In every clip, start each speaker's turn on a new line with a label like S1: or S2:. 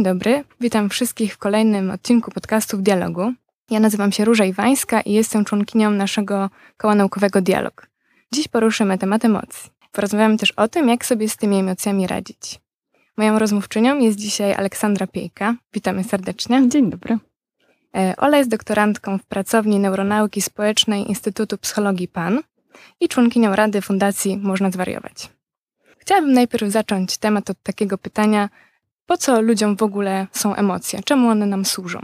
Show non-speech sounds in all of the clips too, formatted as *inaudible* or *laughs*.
S1: Dzień dobry, witam wszystkich w kolejnym odcinku podcastu w Dialogu. Ja nazywam się Róża Iwańska i jestem członkinią naszego koła naukowego Dialog. Dziś poruszymy temat emocji. Porozmawiamy też o tym, jak sobie z tymi emocjami radzić. Moją rozmówczynią jest dzisiaj Aleksandra Piejka. Witamy serdecznie.
S2: Dzień dobry.
S1: E, Ola jest doktorantką w pracowni Neuronauki Społecznej Instytutu Psychologii PAN i członkinią Rady Fundacji Można Zwariować. Chciałabym najpierw zacząć temat od takiego pytania, po co ludziom w ogóle są emocje? Czemu one nam służą?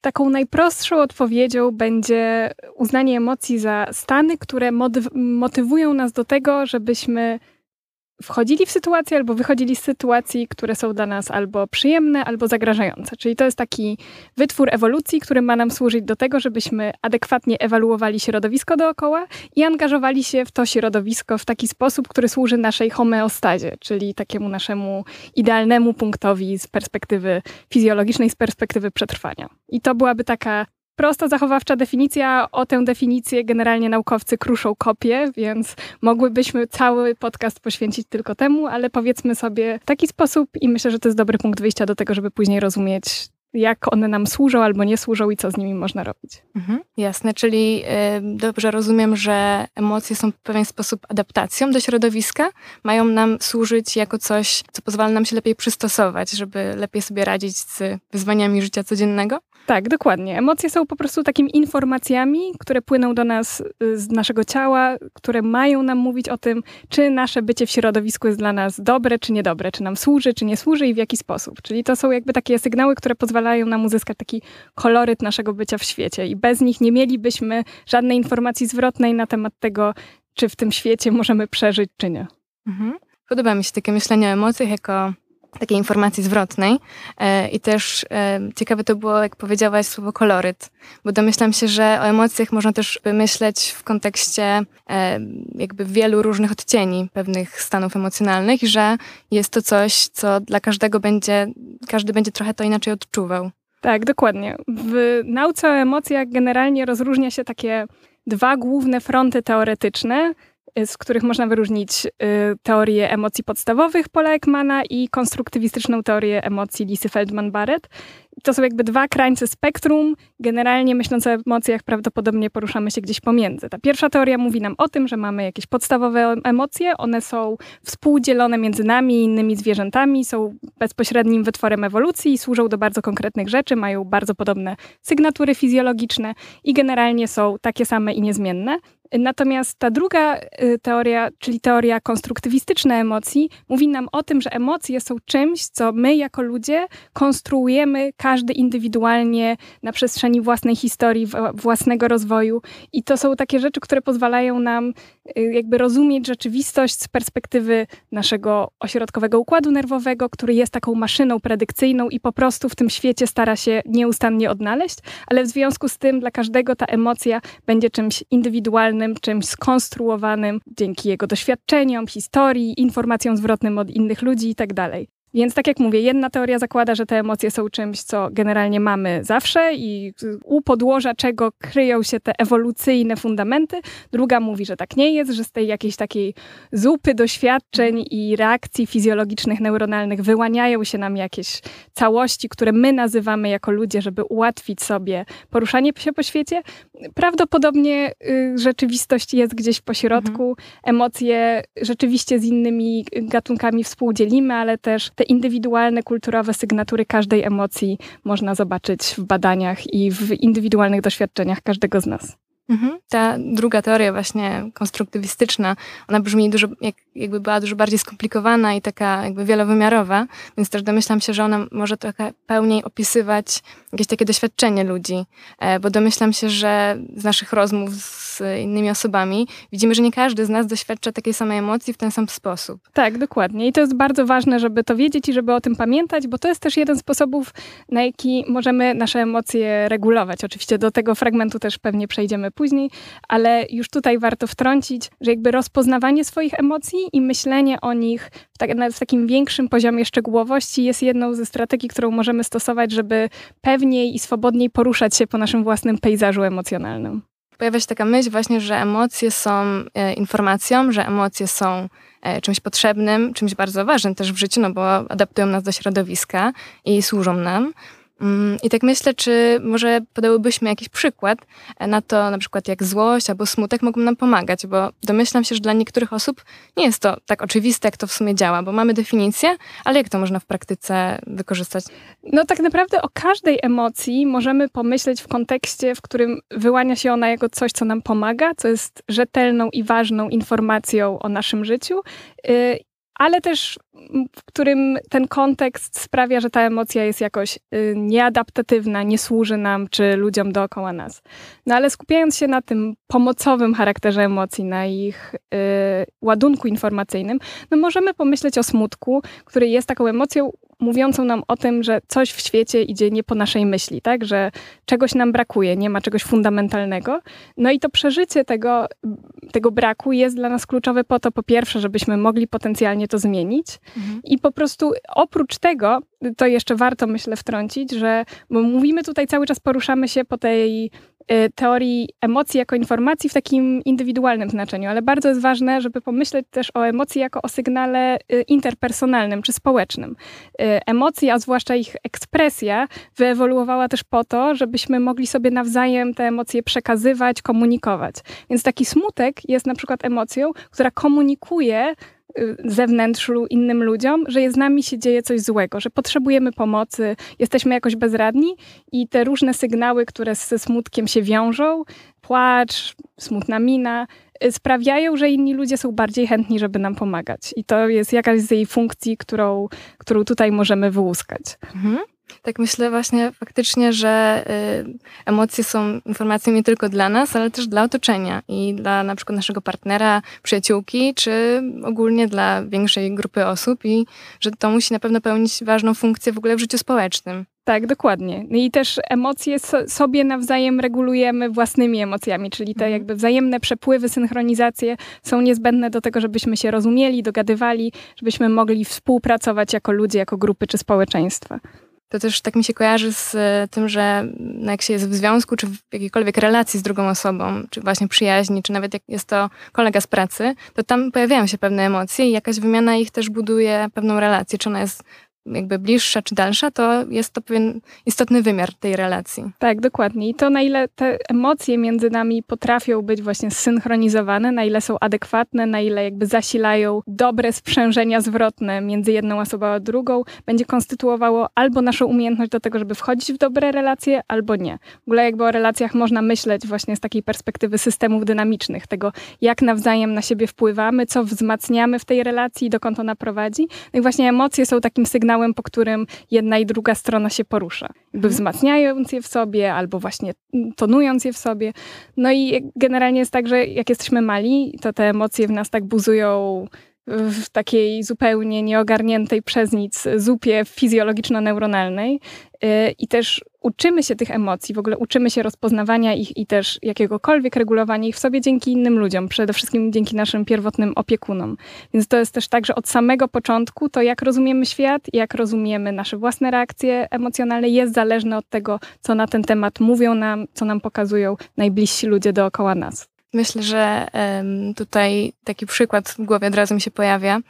S2: Taką najprostszą odpowiedzią będzie uznanie emocji za stany, które motywują nas do tego, żebyśmy wchodzili w sytuacje albo wychodzili z sytuacji, które są dla nas albo przyjemne, albo zagrażające. Czyli to jest taki wytwór ewolucji, który ma nam służyć do tego, żebyśmy adekwatnie ewaluowali środowisko dookoła i angażowali się w to środowisko w taki sposób, który służy naszej homeostazie, czyli takiemu naszemu idealnemu punktowi z perspektywy fizjologicznej, z perspektywy przetrwania. I to byłaby taka prosta zachowawcza definicja. O tę definicję generalnie naukowcy kruszą kopie, więc mogłybyśmy cały podcast poświęcić tylko temu, ale powiedzmy sobie w taki sposób i myślę, że to jest dobry punkt wyjścia do tego, żeby później rozumieć, jak one nam służą albo nie służą i co z nimi można robić.
S1: Mhm, jasne, czyli y, dobrze rozumiem, że emocje są w pewien sposób adaptacją do środowiska, mają nam służyć jako coś, co pozwala nam się lepiej przystosować, żeby lepiej sobie radzić z wyzwaniami życia codziennego?
S2: Tak, dokładnie. Emocje są po prostu takimi informacjami, które płyną do nas y, z naszego ciała, które mają nam mówić o tym, czy nasze bycie w środowisku jest dla nas dobre, czy niedobre, czy nam służy, czy nie służy i w jaki sposób. Czyli to są jakby takie sygnały, które pozwalają nam uzyskać taki koloryt naszego bycia w świecie i bez nich nie mielibyśmy żadnej informacji zwrotnej na temat tego, czy w tym świecie możemy przeżyć, czy nie.
S1: Mhm. Podoba mi się takie myślenie o emocjach jako takiej informacji zwrotnej. E, I też e, ciekawe to było, jak powiedziałaś słowo koloryt, bo domyślam się, że o emocjach można też myśleć w kontekście e, jakby wielu różnych odcieni pewnych stanów emocjonalnych, że jest to coś, co dla każdego będzie, każdy będzie trochę to inaczej odczuwał.
S2: Tak, dokładnie. W nauce o emocjach generalnie rozróżnia się takie dwa główne fronty teoretyczne. Y, z których można wyróżnić y, teorię emocji podstawowych Paula Ekmana i konstruktywistyczną teorię emocji Lisy Feldman-Barrett. To są jakby dwa krańce spektrum. Generalnie myśląc o emocjach, prawdopodobnie poruszamy się gdzieś pomiędzy. Ta pierwsza teoria mówi nam o tym, że mamy jakieś podstawowe emocje, one są współdzielone między nami i innymi zwierzętami, są bezpośrednim wytworem ewolucji służą do bardzo konkretnych rzeczy, mają bardzo podobne sygnatury fizjologiczne i generalnie są takie same i niezmienne. Natomiast ta druga y, teoria, czyli teoria konstruktywistyczna emocji, mówi nam o tym, że emocje są czymś, co my jako ludzie konstruujemy każdy indywidualnie na przestrzeni własnej historii, własnego rozwoju. I to są takie rzeczy, które pozwalają nam y, jakby rozumieć rzeczywistość z perspektywy naszego ośrodkowego układu nerwowego, który jest taką maszyną predykcyjną i po prostu w tym świecie stara się nieustannie odnaleźć, ale w związku z tym dla każdego ta emocja będzie czymś indywidualnym czymś skonstruowanym dzięki jego doświadczeniom, historii, informacjom zwrotnym od innych ludzi itd. Więc tak jak mówię, jedna teoria zakłada, że te emocje są czymś, co generalnie mamy zawsze i u podłoża czego kryją się te ewolucyjne fundamenty. Druga mówi, że tak nie jest, że z tej jakiejś takiej zupy doświadczeń i reakcji fizjologicznych, neuronalnych wyłaniają się nam jakieś całości, które my nazywamy jako ludzie, żeby ułatwić sobie poruszanie się po świecie. Prawdopodobnie y, rzeczywistość jest gdzieś po środku. Mhm. Emocje rzeczywiście z innymi gatunkami współdzielimy, ale też te indywidualne, kulturowe sygnatury każdej emocji można zobaczyć w badaniach i w indywidualnych doświadczeniach każdego z nas.
S1: Mhm. Ta druga teoria, właśnie konstruktywistyczna, ona brzmi dużo, jak, jakby była dużo bardziej skomplikowana i taka jakby wielowymiarowa, więc też domyślam się, że ona może trochę pełniej opisywać jakieś takie doświadczenie ludzi, e, bo domyślam się, że z naszych rozmów z innymi osobami widzimy, że nie każdy z nas doświadcza takiej samej emocji w ten sam sposób.
S2: Tak, dokładnie. I to jest bardzo ważne, żeby to wiedzieć i żeby o tym pamiętać, bo to jest też jeden z sposobów, na jaki możemy nasze emocje regulować. Oczywiście do tego fragmentu też pewnie przejdziemy później, ale już tutaj warto wtrącić, że jakby rozpoznawanie swoich emocji i myślenie o nich w, tak, w takim większym poziomie szczegółowości jest jedną ze strategii, którą możemy stosować, żeby pewniej i swobodniej poruszać się po naszym własnym pejzażu emocjonalnym.
S1: pojawia się taka myśl właśnie, że emocje są e, informacją, że emocje są e, czymś potrzebnym, czymś bardzo ważnym też w życiu, no bo adaptują nas do środowiska i służą nam. Mm, I tak myślę, czy może podałybyśmy jakiś przykład na to, na przykład jak złość albo smutek mogą nam pomagać, bo domyślam się, że dla niektórych osób nie jest to tak oczywiste, jak to w sumie działa, bo mamy definicję, ale jak to można w praktyce wykorzystać?
S2: No tak naprawdę o każdej emocji możemy pomyśleć w kontekście, w którym wyłania się ona jako coś, co nam pomaga, co jest rzetelną i ważną informacją o naszym życiu y, ale też w którym ten kontekst sprawia, że ta emocja jest jakoś y, nieadaptatywna, nie służy nam czy ludziom dookoła nas. No ale skupiając się na tym pomocowym charakterze emocji, na ich y, ładunku informacyjnym, no możemy pomyśleć o smutku, który jest taką emocją mówiącą nam o tym, że coś w świecie idzie nie po naszej myśli, tak? Że czegoś nam brakuje, nie ma czegoś fundamentalnego. No i to przeżycie tego, tego braku jest dla nas kluczowe po to, po pierwsze, żebyśmy mogli potencjalnie to zmienić mhm. i po prostu oprócz tego, to jeszcze warto myślę wtrącić, że bo mówimy tutaj cały czas, poruszamy się po tej teorii emocji jako informacji w takim indywidualnym znaczeniu, ale bardzo jest ważne, żeby pomyśleć też o emocji jako o sygnale y, interpersonalnym czy społecznym. Y, Emocje, a zwłaszcza ich ekspresja, wyewoluowała też po to, żebyśmy mogli sobie nawzajem te emocje przekazywać, komunikować. Więc taki smutek jest na przykład emocją, która komunikuje Y, zewnętrzu innym ludziom, że z nami się dzieje coś złego, że potrzebujemy pomocy, jesteśmy jakoś bezradni i te różne sygnały, które ze smutkiem się wiążą, płacz, smutna mina, y, sprawiają, że inni ludzie są bardziej chętni, żeby nam pomagać. I to jest jakaś z jej funkcji, którą, którą tutaj możemy wyłuskać. Mhm.
S1: Tak myślę właśnie faktycznie, że y, emocje są informacją nie tylko dla nas, ale też dla otoczenia i dla na przykład naszego partnera, przyjaciółki, czy ogólnie dla większej grupy osób i że to musi na pewno pełnić ważną funkcję w ogóle w życiu społecznym.
S2: Tak, dokładnie. No I też emocje so, sobie nawzajem regulujemy własnymi emocjami, czyli te mhm. jakby wzajemne przepływy, synchronizacje są niezbędne do tego, żebyśmy się rozumieli, dogadywali, żebyśmy mogli współpracować jako ludzie, jako grupy czy społeczeństwa.
S1: To też tak mi się kojarzy z e, tym, że no, jak się jest w związku, czy w jakiejkolwiek relacji z drugą osobą, czy właśnie przyjaźni, czy nawet jak jest to kolega z pracy, to tam pojawiają się pewne emocje i jakaś wymiana ich też buduje pewną relację, czy ona jest jakby bliższa czy dalsza, to jest to pewien istotny wymiar tej relacji.
S2: Tak, dokładnie. I to na ile te emocje między nami potrafią być właśnie zsynchronizowane, na ile są adekwatne, na ile jakby zasilają dobre sprzężenia zwrotne między jedną osobą a drugą, będzie konstytuowało albo naszą umiejętność do tego, żeby wchodzić w dobre relacje, albo nie. W ogóle jakby o relacjach można myśleć właśnie z takiej perspektywy systemów dynamicznych, tego jak nawzajem na siebie wpływamy, co wzmacniamy w tej relacji i dokąd ona prowadzi. No i właśnie emocje są takim sygnałem sygnałem, po którym jedna i druga strona się porusza. Jakby mhm. wzmacniając je w sobie, albo właśnie tonując je w sobie. No i generalnie jest tak, że jak jesteśmy mali, to te emocje w nas tak buzują w takiej zupełnie nieogarniętej przez nic zupie fizjologiczno-neuronalnej y, i też uczymy się tych emocji, w ogóle uczymy się rozpoznawania ich i też jakiegokolwiek regulowania ich w sobie dzięki innym ludziom, przede wszystkim dzięki naszym pierwotnym opiekunom. Więc to jest też tak, że od samego początku to jak rozumiemy świat, jak rozumiemy nasze własne reakcje emocjonalne jest zależne od tego, co na ten temat mówią nam, co nam pokazują najbliżsi ludzie dookoła nas.
S1: Myślę, że tutaj taki przykład w głowie od razu mi się pojawia,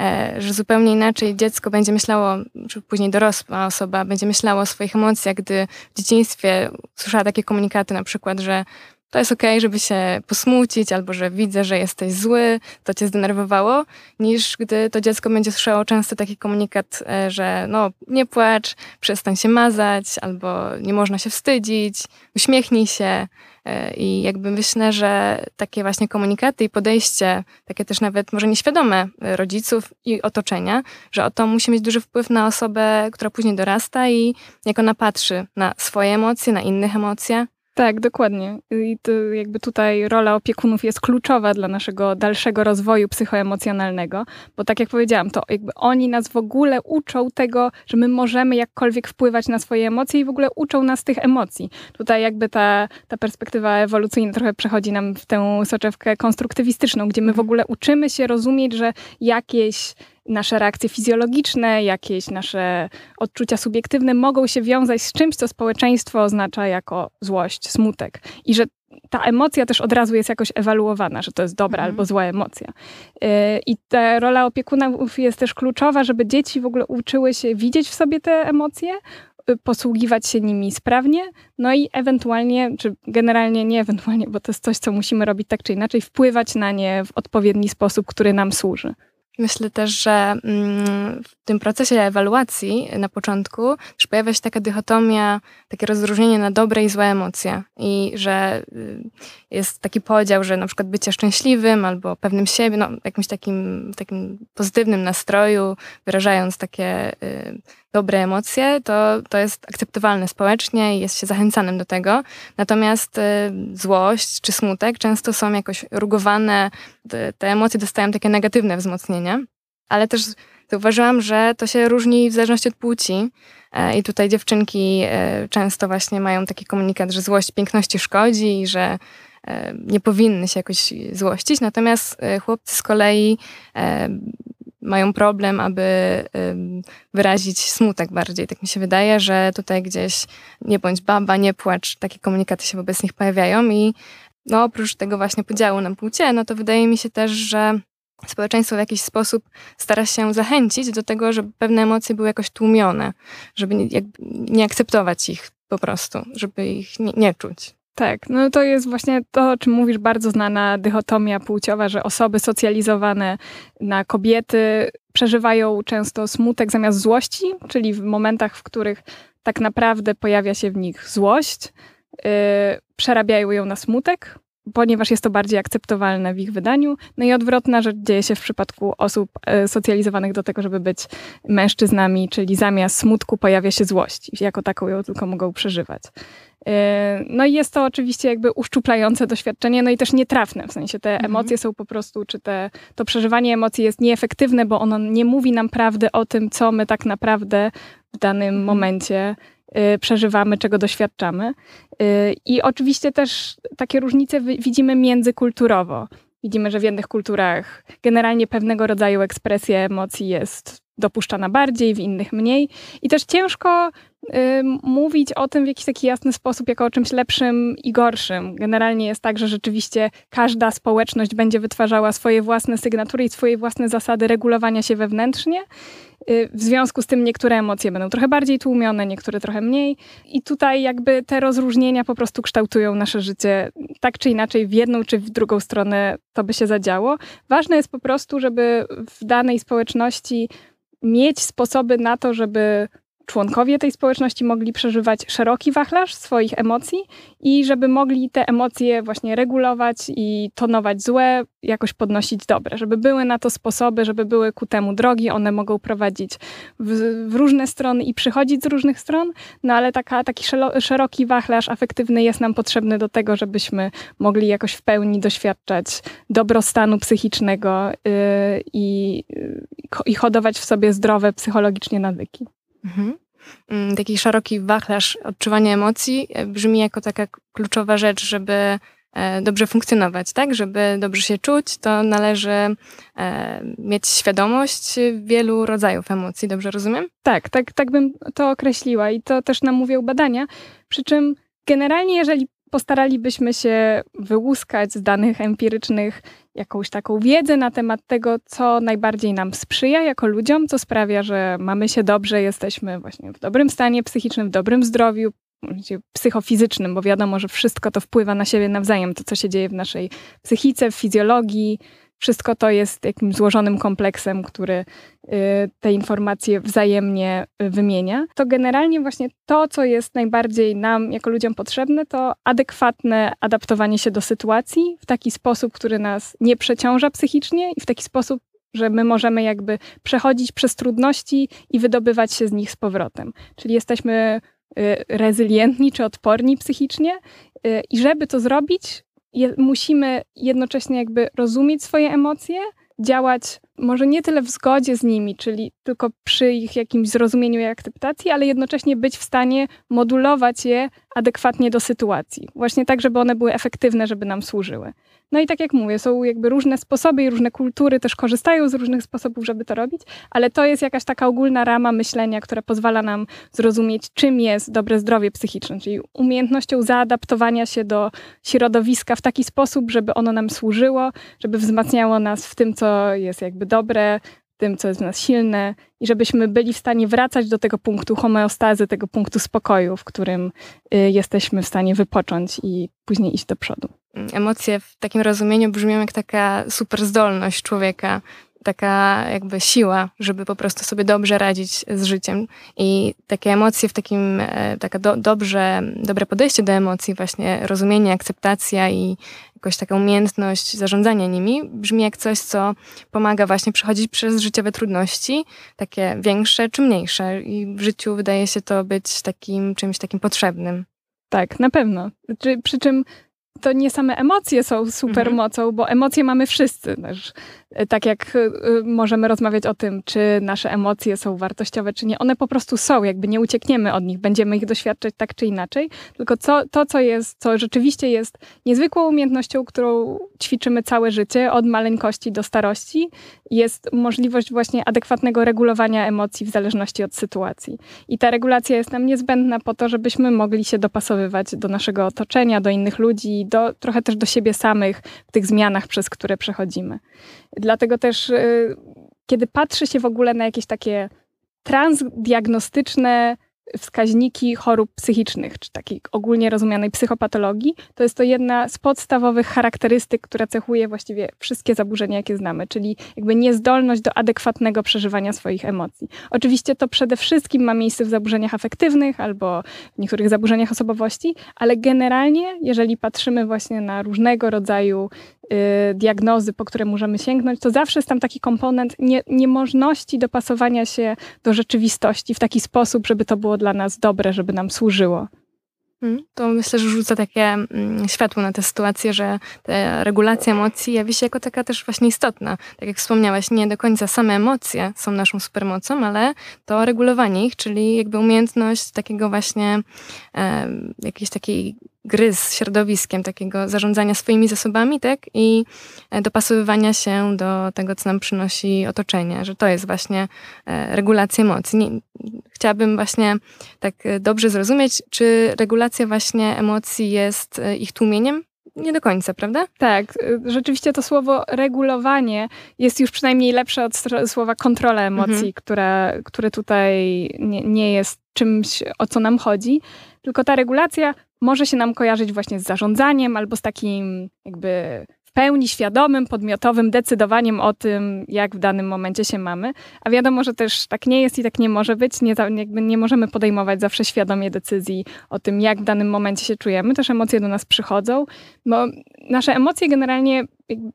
S1: e, że zupełnie inaczej dziecko będzie myślało, czy później dorosła osoba będzie myślała o swoich emocjach, gdy w dzieciństwie słyszała takie komunikaty na przykład, że to jest okej, okay, żeby się posmucić, albo że widzę, że jesteś zły, to cię zdenerwowało, niż gdy to dziecko będzie słyszało często taki komunikat, e, że no nie płacz, przestań się mazać, albo nie można się wstydzić, uśmiechnij się. E, I jakby myślę, że takie właśnie komunikaty i podejście, takie też nawet może nieświadome e, rodziców i otoczenia, że oto musi mieć duży wpływ na osobę, która później dorasta i jak ona patrzy na swoje emocje, na innych emocje.
S2: Tak, dokładnie. I to jakby tutaj rola opiekunów jest kluczowa dla naszego dalszego rozwoju psychoemocjonalnego, bo tak jak powiedziałam, to jakby oni nas w ogóle uczą tego, że my możemy jakkolwiek wpływać na swoje emocje i w ogóle uczą nas tych emocji. Tutaj jakby ta, ta perspektywa ewolucyjna trochę przechodzi nam w tę soczewkę konstruktywistyczną, gdzie my w ogóle uczymy się rozumieć, że jakieś nasze reakcje fizjologiczne, jakieś nasze odczucia subiektywne mogą się wiązać z czymś, co społeczeństwo oznacza jako złość, smutek. I że ta emocja też od razu jest jakoś ewaluowana, że to jest dobra mhm. albo zła emocja. Y, I ta rola opiekunów jest też kluczowa, żeby dzieci w ogóle uczyły się widzieć w sobie te emocje, y, posługiwać się nimi sprawnie, no i ewentualnie, czy generalnie nie ewentualnie, bo to jest coś, co musimy robić tak czy inaczej, wpływać na nie w odpowiedni sposób, który nam służy.
S1: Myślę też, że mm, w tym procesie ewaluacji na początku pojawia się taka dychotomia, takie rozróżnienie na dobre i złe emocje. I że y, jest taki podział, że na przykład bycie szczęśliwym albo pewnym siebie, no, jakimś takim, takim pozytywnym nastroju, wyrażając takie y, dobre emocje, to, to jest akceptowalne społecznie i jest się zachęcanym do tego. Natomiast y, złość czy smutek często są jakoś rugowane, te, te emocje dostają takie negatywne wzmocnienie, ale też zauważyłam, że to się różni w zależności od płci. E, I tutaj dziewczynki e, często właśnie mają taki komunikat, że złość piękności szkodzi i że e, nie powinny się jakoś złościć. Natomiast chłopcy z kolei mają problem, aby wyrazić smutek bardziej. Tak mi się wydaje, że tutaj gdzieś nie bądź baba, nie płacz, takie komunikaty się wobec nich pojawiają i no oprócz tego właśnie podziału na płcie, no to wydaje mi się też, że społeczeństwo w jakiś sposób stara się zachęcić do tego, żeby pewne emocje były jakoś tłumione, żeby nie, nie akceptować ich po prostu, żeby ich nie, nie czuć.
S2: Tak, no to jest właśnie to, o czym mówisz, bardzo znana dychotomia płciowa, że osoby socjalizowane na kobiety przeżywają często smutek zamiast złości, czyli w momentach, w których tak naprawdę pojawia się w nich złość, yy, przerabiają ją na smutek, ponieważ jest to bardziej akceptowalne w ich wydaniu. No i odwrotna rzecz dzieje się w przypadku osób e, socjalizowanych do tego, żeby być mężczyznami, czyli zamiast smutku pojawia się złość. Jako taką ją tylko mogą przeżywać. E, no i jest to oczywiście jakby uszczuplające doświadczenie, no i też nietrafne, w sensie te mhm. emocje są po prostu, czy te, to przeżywanie emocji jest nieefektywne, bo ono nie mówi nam prawdy o tym, co my tak naprawdę w danym mhm. momencie przeżywamy, czego doświadczamy. Y, I oczywiście też takie różnice widzimy międzykulturowo. Widzimy, że w jednych kulturach generalnie pewnego rodzaju ekspresja emocji jest dopuszczana bardziej, w innych mniej. I też ciężko y, mówić o tym w jakiś taki jasny sposób, jako o czymś lepszym i gorszym. Generalnie jest tak, że rzeczywiście każda społeczność będzie wytwarzała swoje własne sygnatury i swoje własne zasady regulowania się wewnętrznie. Y, w związku z tym niektóre emocje będą trochę bardziej tłumione, niektóre trochę mniej. I tutaj jakby te rozróżnienia po prostu kształtują nasze życie tak czy inaczej, w jedną czy w drugą stronę to by się zadziało. Ważne jest po prostu, żeby w danej społeczności mieć sposoby na to, żeby członkowie tej społeczności mogli przeżywać szeroki wachlarz swoich emocji i żeby mogli te emocje właśnie regulować i tonować złe, jakoś podnosić dobre, żeby były na to sposoby, żeby były ku temu drogi, one mogą prowadzić w, w różne strony i przychodzić z różnych stron, no ale taka, taki szeroki wachlarz afektywny jest nam potrzebny do tego, żebyśmy mogli jakoś w pełni doświadczać dobrostanu psychicznego yy, i, yy, i hodować w sobie zdrowe psychologicznie nawyki. Mhm.
S1: Mm, taki szeroki wachlarz odczuwania emocji e, brzmi jako taka kluczowa rzecz, żeby e, dobrze funkcjonować, tak? Żeby dobrze się czuć, to należy e, mieć świadomość wielu rodzajów emocji, dobrze rozumiem?
S2: Tak, tak, tak bym to określiła i to też nam mówią badania. Przy czym generalnie, jeżeli postaralibyśmy się wyłuskać z danych empirycznych jakąś taką wiedzę na temat tego, co najbardziej nam sprzyja jako ludziom, co sprawia, że mamy się dobrze, jesteśmy właśnie w dobrym stanie psychicznym, w dobrym zdrowiu, psychofizycznym, bo wiadomo, że wszystko to wpływa na siebie nawzajem, to co się dzieje w naszej psychice, w fizjologii, wszystko to jest jakimś złożonym kompleksem, który y, te informacje wzajemnie y, wymienia. To generalnie właśnie to, co jest najbardziej nam jako ludziom potrzebne, to adekwatne adaptowanie się do sytuacji w taki sposób, który nas nie przeciąża psychicznie i w taki sposób, że my możemy jakby przechodzić przez trudności i wydobywać się z nich z powrotem. Czyli jesteśmy y, rezylientni czy odporni psychicznie i żeby to zrobić, je, musimy jednocześnie jakby rozumieć swoje emocje, działać może nie tyle w zgodzie z nimi, czyli tylko przy ich jakimś zrozumieniu i akceptacji, ale jednocześnie być w stanie modulować je, adekwatnie do sytuacji. Właśnie tak, żeby one były efektywne, żeby nam służyły. No i tak jak mówię, są jakby różne sposoby i różne kultury też korzystają z różnych sposobów, żeby to robić, ale to jest jakaś taka ogólna rama myślenia, która pozwala nam zrozumieć, czym jest dobre zdrowie psychiczne, czyli umiejętnością zaadaptowania się do środowiska w taki sposób, żeby ono nam służyło, żeby wzmacniało nas w tym, co jest jakby dobre, tym, co jest w nas silne i żebyśmy byli w stanie wracać do tego punktu homeostazy, tego punktu spokoju, w którym y, jesteśmy w stanie wypocząć i później iść do przodu.
S1: Emocje w takim rozumieniu brzmią jak taka super zdolność człowieka, taka jakby siła, żeby po prostu sobie dobrze radzić z życiem. I takie emocje w takim, e, taka do, dobrze, dobre podejście do emocji, właśnie rozumienie, akceptacja i jakoś taka umiejętność zarządzania nimi brzmi jak coś, co pomaga właśnie przechodzić przez życiowe trudności, takie większe czy mniejsze. I w życiu wydaje się to być takim czymś takim potrzebnym.
S2: Tak, na pewno. Przy czym to nie same emocje są super mhm. mocą, bo emocje mamy wszyscy. Też. E, tak jak e, możemy rozmawiać o tym, czy nasze emocje są wartościowe, czy nie, one po prostu są, jakby nie uciekniemy od nich, będziemy ich doświadczać tak czy inaczej. Tylko co, to, co jest, co rzeczywiście jest niezwykłą umiejętnością, którą ćwiczymy całe życie, od maleńkości do starości, jest możliwość właśnie adekwatnego regulowania emocji w zależności od sytuacji. I ta regulacja jest nam niezbędna po to, żebyśmy mogli się dopasowywać do naszego otoczenia, do innych ludzi, do, trochę też do siebie samych w tych zmianach, przez które przechodzimy. Dlatego też, y, kiedy patrzy się w ogóle na jakieś takie transdiagnostyczne wskaźniki chorób psychicznych, czy takiej ogólnie rozumianej psychopatologii, to jest to jedna z podstawowych charakterystyk, która cechuje właściwie wszystkie zaburzenia, jakie znamy, czyli jakby niezdolność do adekwatnego przeżywania swoich emocji. Oczywiście to przede wszystkim ma miejsce w zaburzeniach afektywnych albo w niektórych zaburzeniach osobowości, ale generalnie, jeżeli patrzymy właśnie na różnego rodzaju diagnozy, po które możemy sięgnąć, to zawsze jest tam taki komponent nie, niemożności dopasowania się do rzeczywistości w taki sposób, żeby to było dla nas dobre, żeby nam służyło.
S1: Mm, to myślę, że rzuca takie mm, światło na tę sytuację, że regulacja emocji jawi się jako taka też właśnie istotna. Tak jak wspomniałaś, nie do końca same emocje są naszą supermocą, ale to regulowanie ich, czyli jakby umiejętność takiego właśnie e, jakiejś takiej gry z środowiskiem, takiego zarządzania swoimi zasobami, tak? I e, dopasowywania się do tego, co nam przynosi otoczenie, że to jest właśnie e, regulacja emocji. Nie, chciałabym właśnie tak e, dobrze zrozumieć, czy regulacja właśnie emocji jest ich tłumieniem? Nie do końca, prawda?
S2: Tak, rzeczywiście to słowo regulowanie jest już przynajmniej lepsze od słowa kontrola emocji, mhm. które, które tutaj nie, nie jest czymś, o co nam chodzi. Tylko ta regulacja może się nam kojarzyć właśnie z zarządzaniem albo z takim jakby w pełni świadomym, podmiotowym decydowaniem o tym, jak w danym momencie się mamy. A wiadomo, że też tak nie jest i tak nie może być. Nie, jakby nie możemy podejmować zawsze świadomie decyzji o tym, jak w danym momencie się czujemy. Też emocje do nas przychodzą, bo nasze emocje generalnie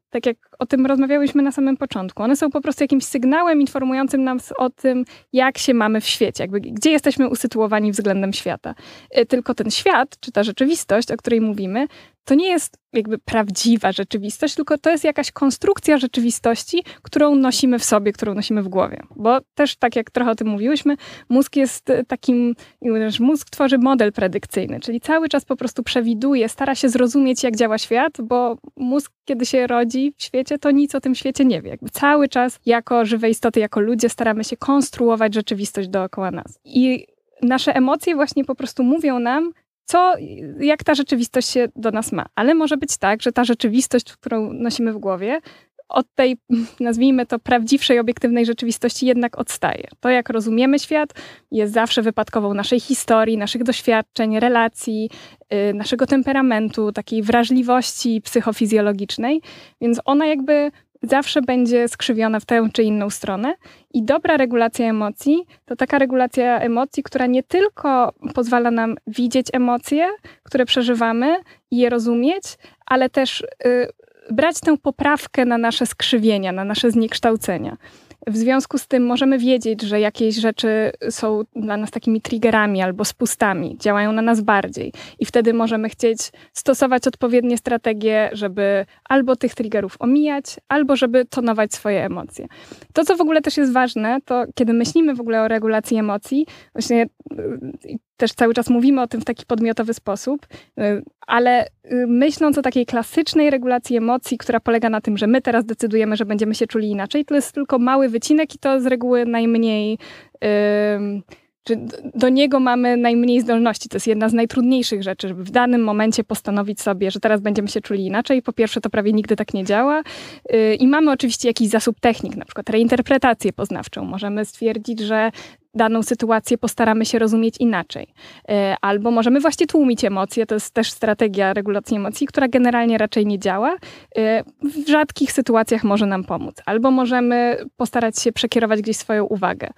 S2: tak jak o tym rozmawiałyśmy na samym początku, one są po prostu jakimś sygnałem informującym nas o tym, jak się mamy w świecie, jakby gdzie jesteśmy usytuowani względem świata. Y, tylko ten świat, czy ta rzeczywistość, o której mówimy, to nie jest jakby prawdziwa rzeczywistość, tylko to jest jakaś konstrukcja rzeczywistości, którą nosimy w sobie, którą nosimy w głowie. Bo też tak jak trochę o tym mówiłyśmy, mózg jest takim, mózg tworzy model predykcyjny, czyli cały czas po prostu przewiduje, stara się zrozumieć, jak działa świat, bo mózg, kiedy się rodzi w świecie, to nic o tym świecie nie wie. Jakby cały czas jako żywe istoty, jako ludzie staramy się konstruować rzeczywistość dookoła nas. I nasze emocje właśnie po prostu mówią nam, co, jak ta rzeczywistość się do nas ma. Ale może być tak, że ta rzeczywistość, którą nosimy w głowie, od tej, nazwijmy to, prawdziwszej, obiektywnej rzeczywistości jednak odstaje. To, jak rozumiemy świat, jest zawsze wypadkową naszej historii, naszych doświadczeń, relacji, yy, naszego temperamentu, takiej wrażliwości psychofizjologicznej, więc ona jakby zawsze będzie skrzywiona w tę czy inną stronę. I dobra regulacja emocji to taka regulacja emocji, która nie tylko pozwala nam widzieć emocje, które przeżywamy i je rozumieć, ale też y, brać tę poprawkę na nasze skrzywienia, na nasze zniekształcenia. W związku z tym możemy wiedzieć, że jakieś rzeczy są dla nas takimi triggerami albo spustami, działają na nas bardziej. I wtedy możemy chcieć stosować odpowiednie strategie, żeby albo tych triggerów omijać, albo żeby tonować swoje emocje. To, co w ogóle też jest ważne, to kiedy myślimy w ogóle o regulacji emocji, właśnie też cały czas mówimy o tym w taki podmiotowy sposób, y, ale y, myśląc o takiej klasycznej regulacji emocji, która polega na tym, że my teraz decydujemy, że będziemy się czuli inaczej, to jest tylko mały wycinek i to z reguły najmniej. Yy, do niego mamy najmniej zdolności. To jest jedna z najtrudniejszych rzeczy, żeby w danym momencie postanowić sobie, że teraz będziemy się czuli inaczej. Po pierwsze, to prawie nigdy tak nie działa. Y, I mamy oczywiście jakiś zasób technik, na przykład reinterpretację poznawczą. Możemy stwierdzić, że daną sytuację postaramy się rozumieć inaczej. Y, albo możemy właśnie tłumić emocje, to jest też strategia regulacji emocji, która generalnie raczej nie działa. Y, w rzadkich sytuacjach może nam pomóc. Albo możemy postarać się przekierować gdzieś swoją uwagę.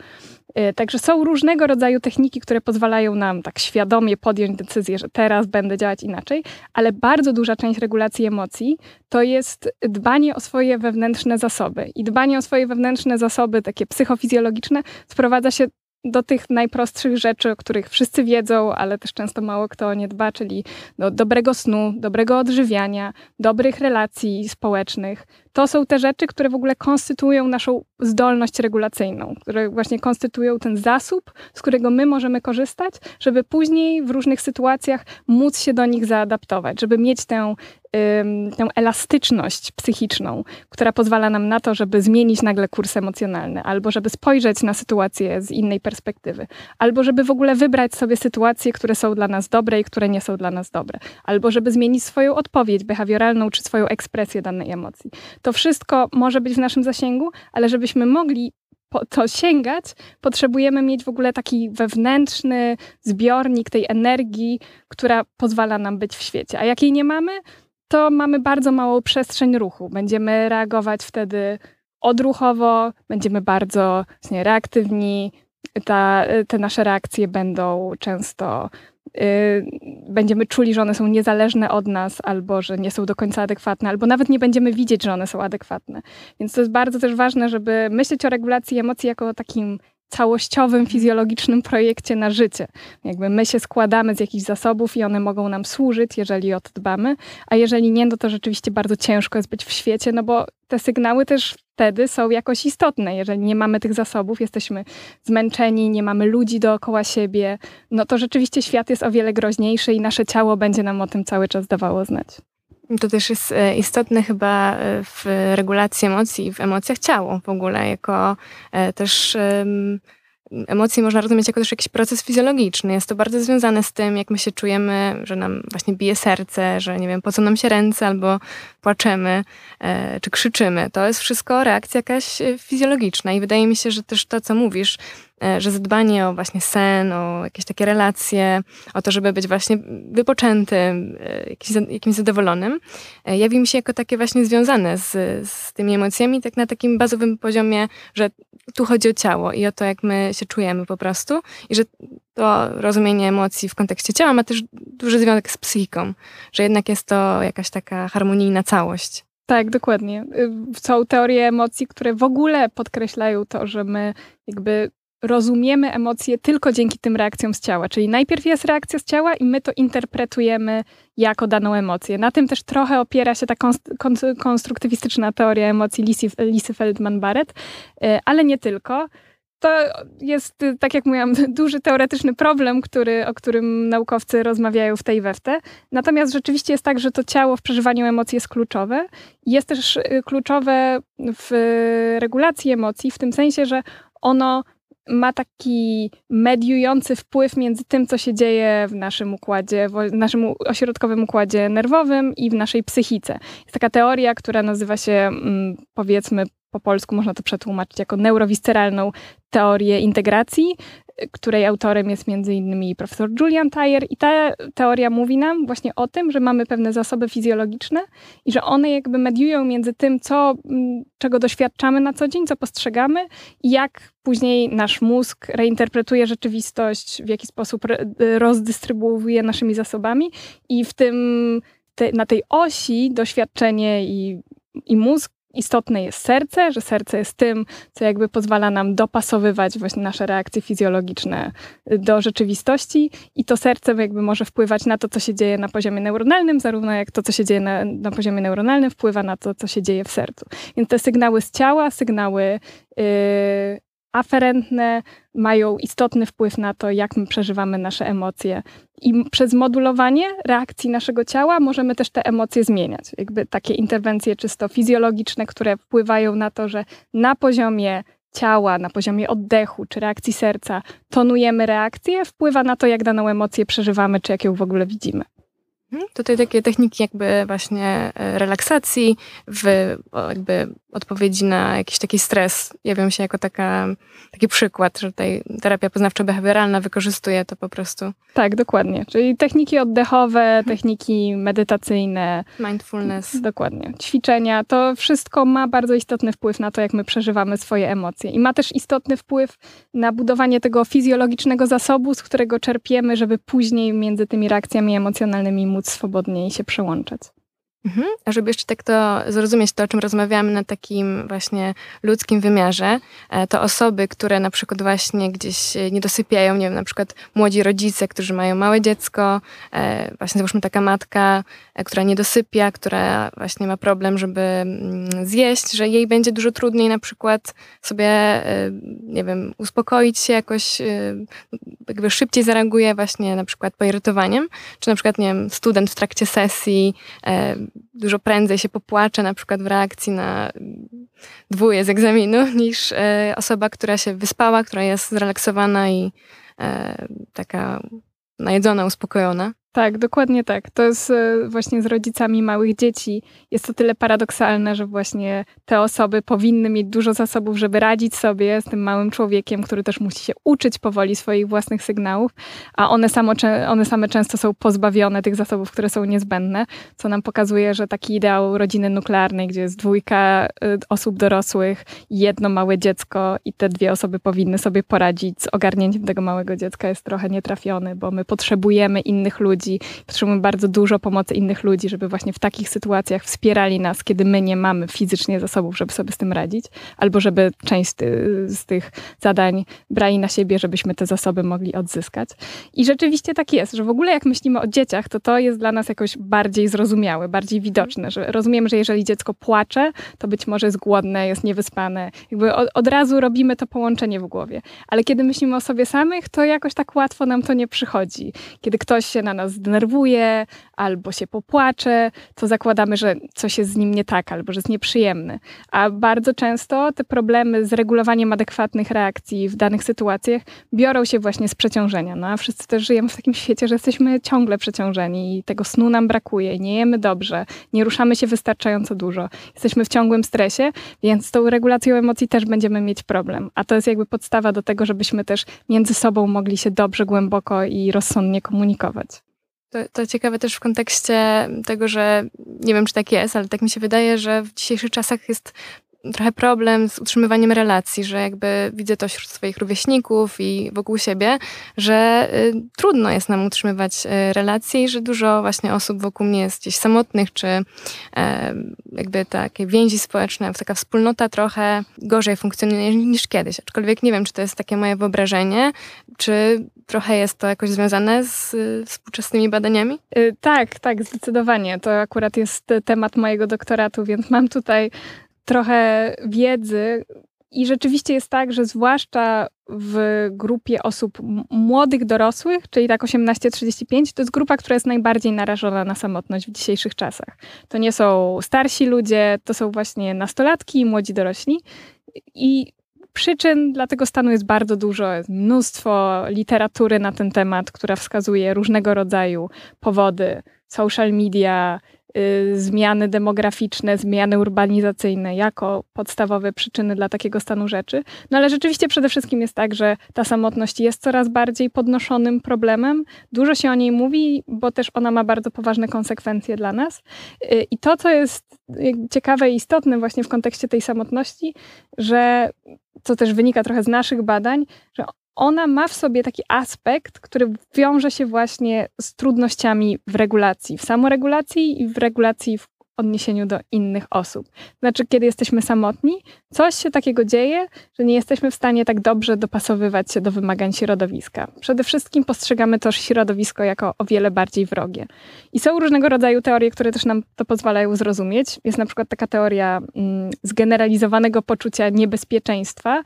S2: E, także są różnego rodzaju techniki, które pozwalają nam tak świadomie podjąć decyzję, że teraz będę działać inaczej, ale bardzo duża część regulacji emocji to jest dbanie o swoje wewnętrzne zasoby. I dbanie o swoje wewnętrzne zasoby, takie psychofizjologiczne, sprowadza się do tych najprostszych rzeczy, o których wszyscy wiedzą, ale też często mało kto nie dba, czyli do dobrego snu, dobrego odżywiania, dobrych relacji społecznych. To są te rzeczy, które w ogóle konstytuują naszą zdolność regulacyjną, które właśnie konstytuują ten zasób, z którego my możemy korzystać, żeby później w różnych sytuacjach móc się do nich zaadaptować, żeby mieć tę tę elastyczność psychiczną, która pozwala nam na to, żeby zmienić nagle kurs emocjonalny, albo żeby spojrzeć na sytuację z innej perspektywy, albo żeby w ogóle wybrać sobie sytuacje, które są dla nas dobre i które nie są dla nas dobre, albo żeby zmienić swoją odpowiedź behawioralną czy swoją ekspresję danej emocji. To wszystko może być w naszym zasięgu, ale żebyśmy mogli po to sięgać, potrzebujemy mieć w ogóle taki wewnętrzny zbiornik tej energii, która pozwala nam być w świecie. A jakiej nie mamy, to mamy bardzo małą przestrzeń ruchu. Będziemy reagować wtedy odruchowo, będziemy bardzo właśnie, reaktywni. Ta, te nasze reakcje będą często będziemy czuli, że one są niezależne od nas, albo że nie są do końca adekwatne, albo nawet nie będziemy widzieć, że one są adekwatne. Więc to jest bardzo też ważne, żeby myśleć o regulacji emocji jako o takim całościowym, fizjologicznym projekcie na życie. Jakby my się składamy z jakichś zasobów i one mogą nam służyć, jeżeli o to dbamy, a jeżeli nie, no to rzeczywiście bardzo ciężko jest być w świecie, no bo te sygnały też wtedy są jakoś istotne. Jeżeli nie mamy tych zasobów, jesteśmy zmęczeni, nie mamy ludzi dookoła siebie, no to rzeczywiście świat jest o wiele groźniejszy i nasze ciało będzie nam o tym cały czas dawało znać.
S1: To też jest e, istotne chyba e, w regulacji emocji, w emocjach ciało w ogóle, jako e, też emocje można rozumieć jako też jakiś proces fizjologiczny. Jest to bardzo związane z tym, jak my się czujemy, że nam właśnie bije serce, że nie wiem, po co nam się ręce, albo płaczemy, e, czy krzyczymy. To jest wszystko reakcja jakaś fizjologiczna i wydaje mi się, że też to, co mówisz, E, że zadbanie o właśnie sen, o jakieś takie relacje, o to, żeby być właśnie wypoczętym, e, jakimś, jakimś zadowolonym, e, jawi mi się jako takie właśnie związane z, z tymi emocjami, tak na takim bazowym poziomie, że tu chodzi o ciało i o to, jak my się czujemy po prostu i że to rozumienie emocji w kontekście ciała ma też duży związek z psychiką, że jednak jest to jakaś taka harmonijna całość.
S2: Tak, dokładnie. Y, są teorie emocji, które w ogóle podkreślają to, że my jakby rozumiemy emocje tylko dzięki tym reakcjom z ciała. Czyli najpierw jest reakcja z ciała i my to interpretujemy jako daną emocję. Na tym też trochę opiera się ta konstruktywistyczna teoria emocji Lisy Feldman-Barrett, e, ale nie tylko. To jest, tak jak mówiłam, *laughs* duży teoretyczny problem, który, o którym naukowcy rozmawiają w tej weftę. Natomiast rzeczywiście jest tak, że to ciało w przeżywaniu emocji jest kluczowe. Jest też y, kluczowe w regulacji emocji, w tym sensie, że ono ma taki mediujący wpływ między tym, co się dzieje w naszym układzie, w naszym ośrodkowym układzie nerwowym i w naszej psychice. Jest taka teoria, która nazywa się, mm, powiedzmy po polsku, można to przetłumaczyć jako neurowisceralną teorię integracji której autorem jest innymi profesor Julian Tyre i ta teoria mówi nam właśnie o tym, że mamy pewne zasoby fizjologiczne i że one jakby mediują między tym, co, mm, czego doświadczamy na co dzień, co postrzegamy i jak później nasz mózg reinterpretuje rzeczywistość, w jaki sposób rozdystrybuuje naszymi zasobami i w tym te, na tej osi doświadczenie i, i mózg istotne jest serce, że serce jest tym, co jakby pozwala nam dopasowywać właśnie nasze reakcje fizjologiczne do rzeczywistości i to serce jakby może wpływać na to, co się dzieje na poziomie neuronalnym, zarówno jak to, co się dzieje na, na poziomie neuronalnym wpływa na to, co się dzieje w sercu. Więc te sygnały z ciała, sygnały yy, aferentne, mają istotny wpływ na to, jak my przeżywamy nasze emocje. I przez modulowanie reakcji naszego ciała możemy też te emocje zmieniać. Jakby takie interwencje czysto fizjologiczne, które wpływają na to, że na poziomie ciała, na poziomie oddechu czy reakcji serca tonujemy reakcję, wpływa na to, jak daną emocję przeżywamy, czy jak ją w ogóle widzimy.
S1: Mhm. Tutaj takie techniki jakby właśnie e, relaksacji, w jakby odpowiedzi na jakiś taki stres jawią się jako taka, taki przykład, że tutaj terapia poznawczo-behawioralna wykorzystuje to po prostu.
S2: Tak, dokładnie. Czyli techniki oddechowe, mhm. techniki medytacyjne.
S1: Mindfulness.
S2: Dokładnie. Ćwiczenia. To wszystko ma bardzo istotny wpływ na to, jak my przeżywamy swoje emocje. I ma też istotny wpływ na budowanie tego fizjologicznego zasobu, z którego czerpiemy, żeby później między tymi reakcjami emocjonalnymi móc swobodniej się przełączać.
S1: Mhm. A żeby jeszcze tak to zrozumieć, to o czym rozmawiamy na takim właśnie ludzkim wymiarze, e, to osoby, które na przykład właśnie gdzieś e, nie dosypiają, nie wiem, na przykład młodzi rodzice, którzy mają małe dziecko, e, właśnie załóżmy taka matka, która nie dosypia, która właśnie ma problem, żeby mm, zjeść, że jej będzie dużo trudniej na przykład sobie, nie wiem, uspokoić się jakoś, jakby szybciej zareaguje właśnie na przykład poirytowaniem, czy na przykład, nie wiem, student w trakcie sesji dużo prędzej się popłacze na przykład w reakcji na dwóje z egzaminu *laughs* niż e, osoba, która się wyspała, która jest zrelaksowana i e, taka najedzona, uspokojona.
S2: Tak, dokładnie tak. To jest e, właśnie z rodzicami małych dzieci. Jest to tyle paradoksalne, że właśnie te osoby powinny mieć dużo zasobów, żeby radzić sobie z tym małym człowiekiem, który też musi się uczyć powoli swoich własnych sygnałów, a one, samo, one same często są pozbawione tych zasobów, które są niezbędne, co nam pokazuje, że taki ideał rodziny nuklearnej, gdzie jest dwójka e, osób dorosłych, jedno małe dziecko i te dwie osoby powinny sobie poradzić z ogarnięciem tego małego dziecka, jest trochę nietrafiony, bo my potrzebujemy innych ludzi ludzi, potrzebujemy bardzo dużo pomocy innych ludzi, żeby właśnie w takich sytuacjach wspierali nas, kiedy my nie mamy fizycznie zasobów, żeby sobie z tym radzić, albo żeby część z tych zadań brali na siebie, żebyśmy te zasoby mogli odzyskać. I rzeczywiście tak jest, że w ogóle jak myślimy o dzieciach, to to jest dla nas jakoś bardziej zrozumiałe, bardziej widoczne, że rozumiemy, że jeżeli dziecko płacze, to być może jest głodne, jest niewyspane. Jakby od, od razu robimy to połączenie w głowie. Ale kiedy myślimy o sobie samych, to jakoś tak łatwo nam to nie przychodzi. Kiedy ktoś się na nas zdenerwuje, albo się popłacze, to zakładamy, że coś jest z nim nie tak, albo że jest nieprzyjemny. A bardzo często te problemy z regulowaniem adekwatnych reakcji w danych sytuacjach biorą się właśnie z przeciążenia. No a wszyscy też żyjemy w takim świecie, że jesteśmy ciągle przeciążeni i tego snu nam brakuje, nie jemy dobrze, nie ruszamy się wystarczająco dużo. Jesteśmy w ciągłym stresie, więc z tą regulacją emocji też będziemy mieć problem. A to jest jakby podstawa do tego, żebyśmy też między sobą mogli się dobrze, głęboko i rozsądnie komunikować.
S1: To, to ciekawe też w kontekście tego, że nie wiem, czy tak jest, ale tak mi się wydaje, że w dzisiejszych czasach jest trochę problem z utrzymywaniem relacji, że jakby widzę to wśród swoich rówieśników i wokół siebie, że y, trudno jest nam utrzymywać y, relacje i że dużo właśnie osób wokół mnie jest gdzieś samotnych, czy y, jakby takie więzi społeczne, taka wspólnota trochę gorzej funkcjonuje niż kiedyś. Aczkolwiek nie wiem, czy to jest takie moje wyobrażenie, czy trochę jest to jakoś związane z współczesnymi badaniami?
S2: Y, tak, tak, zdecydowanie. To akurat jest temat mojego doktoratu, więc mam tutaj trochę wiedzy. I rzeczywiście jest tak, że zwłaszcza w grupie osób młodych, dorosłych, czyli tak 18-35, to jest grupa, która jest najbardziej narażona na samotność w dzisiejszych czasach. To nie są starsi ludzie, to są właśnie nastolatki i młodzi dorośli. I przyczyn dla tego stanu jest bardzo dużo, jest mnóstwo literatury na ten temat, która wskazuje różnego rodzaju powody, social media, zmiany demograficzne, zmiany urbanizacyjne jako podstawowe przyczyny dla takiego stanu rzeczy. No ale rzeczywiście przede wszystkim jest tak, że ta samotność jest coraz bardziej podnoszonym problemem. Dużo się o niej mówi, bo też ona ma bardzo poważne konsekwencje dla nas. Y, I to, co jest ciekawe i istotne właśnie w kontekście tej samotności, że co też wynika trochę z naszych badań, że ona ma w sobie taki aspekt, który wiąże się właśnie z trudnościami w regulacji, w samoregulacji i w regulacji w odniesieniu do innych osób. Znaczy, kiedy jesteśmy samotni, coś się takiego dzieje, że nie jesteśmy w stanie tak dobrze dopasowywać się do wymagań środowiska. Przede wszystkim postrzegamy też środowisko jako o wiele bardziej wrogie. I są różnego rodzaju teorie, które też nam to pozwalają zrozumieć. Jest na przykład taka teoria mm, zgeneralizowanego poczucia niebezpieczeństwa,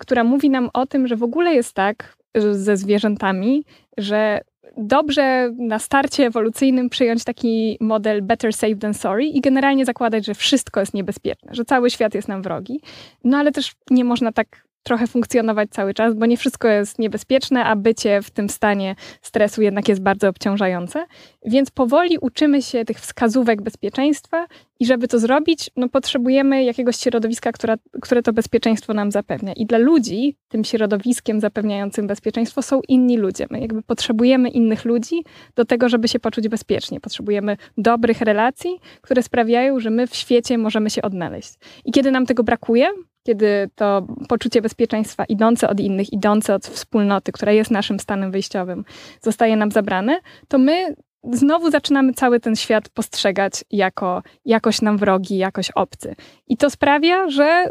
S2: która mówi nam o tym, że w ogóle jest tak ze zwierzętami, że dobrze na starcie ewolucyjnym przyjąć taki model better safe than sorry i generalnie zakładać, że wszystko jest niebezpieczne, że cały świat jest nam wrogi. No ale też nie można tak trochę funkcjonować cały czas, bo nie wszystko jest niebezpieczne, a bycie w tym stanie stresu jednak jest bardzo obciążające. Więc powoli uczymy się tych wskazówek bezpieczeństwa i żeby to zrobić, no potrzebujemy jakiegoś środowiska, która, które to bezpieczeństwo nam zapewnia. I dla ludzi tym środowiskiem zapewniającym bezpieczeństwo są inni ludzie. My jakby potrzebujemy innych ludzi do tego, żeby się poczuć bezpiecznie. Potrzebujemy dobrych relacji, które sprawiają, że my w świecie możemy się odnaleźć. I kiedy nam tego brakuje, kiedy to poczucie bezpieczeństwa idące od innych, idące od wspólnoty, która jest naszym stanem wyjściowym, zostaje nam zabrane, to my znowu zaczynamy cały ten świat postrzegać jako jakoś nam wrogi, jakoś obcy. I to sprawia, że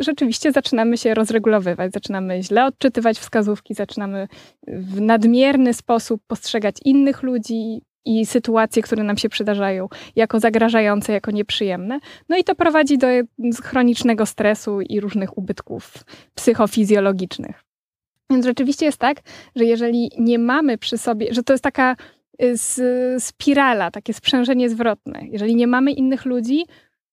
S2: rzeczywiście zaczynamy się rozregulowywać, zaczynamy źle odczytywać wskazówki, zaczynamy w nadmierny sposób postrzegać innych ludzi, i sytuacje, które nam się przydarzają, jako zagrażające, jako nieprzyjemne. No i to prowadzi do chronicznego stresu i różnych ubytków psychofizjologicznych. Więc rzeczywiście jest tak, że jeżeli nie mamy przy sobie, że to jest taka y, spirala, takie sprzężenie zwrotne. Jeżeli nie mamy innych ludzi,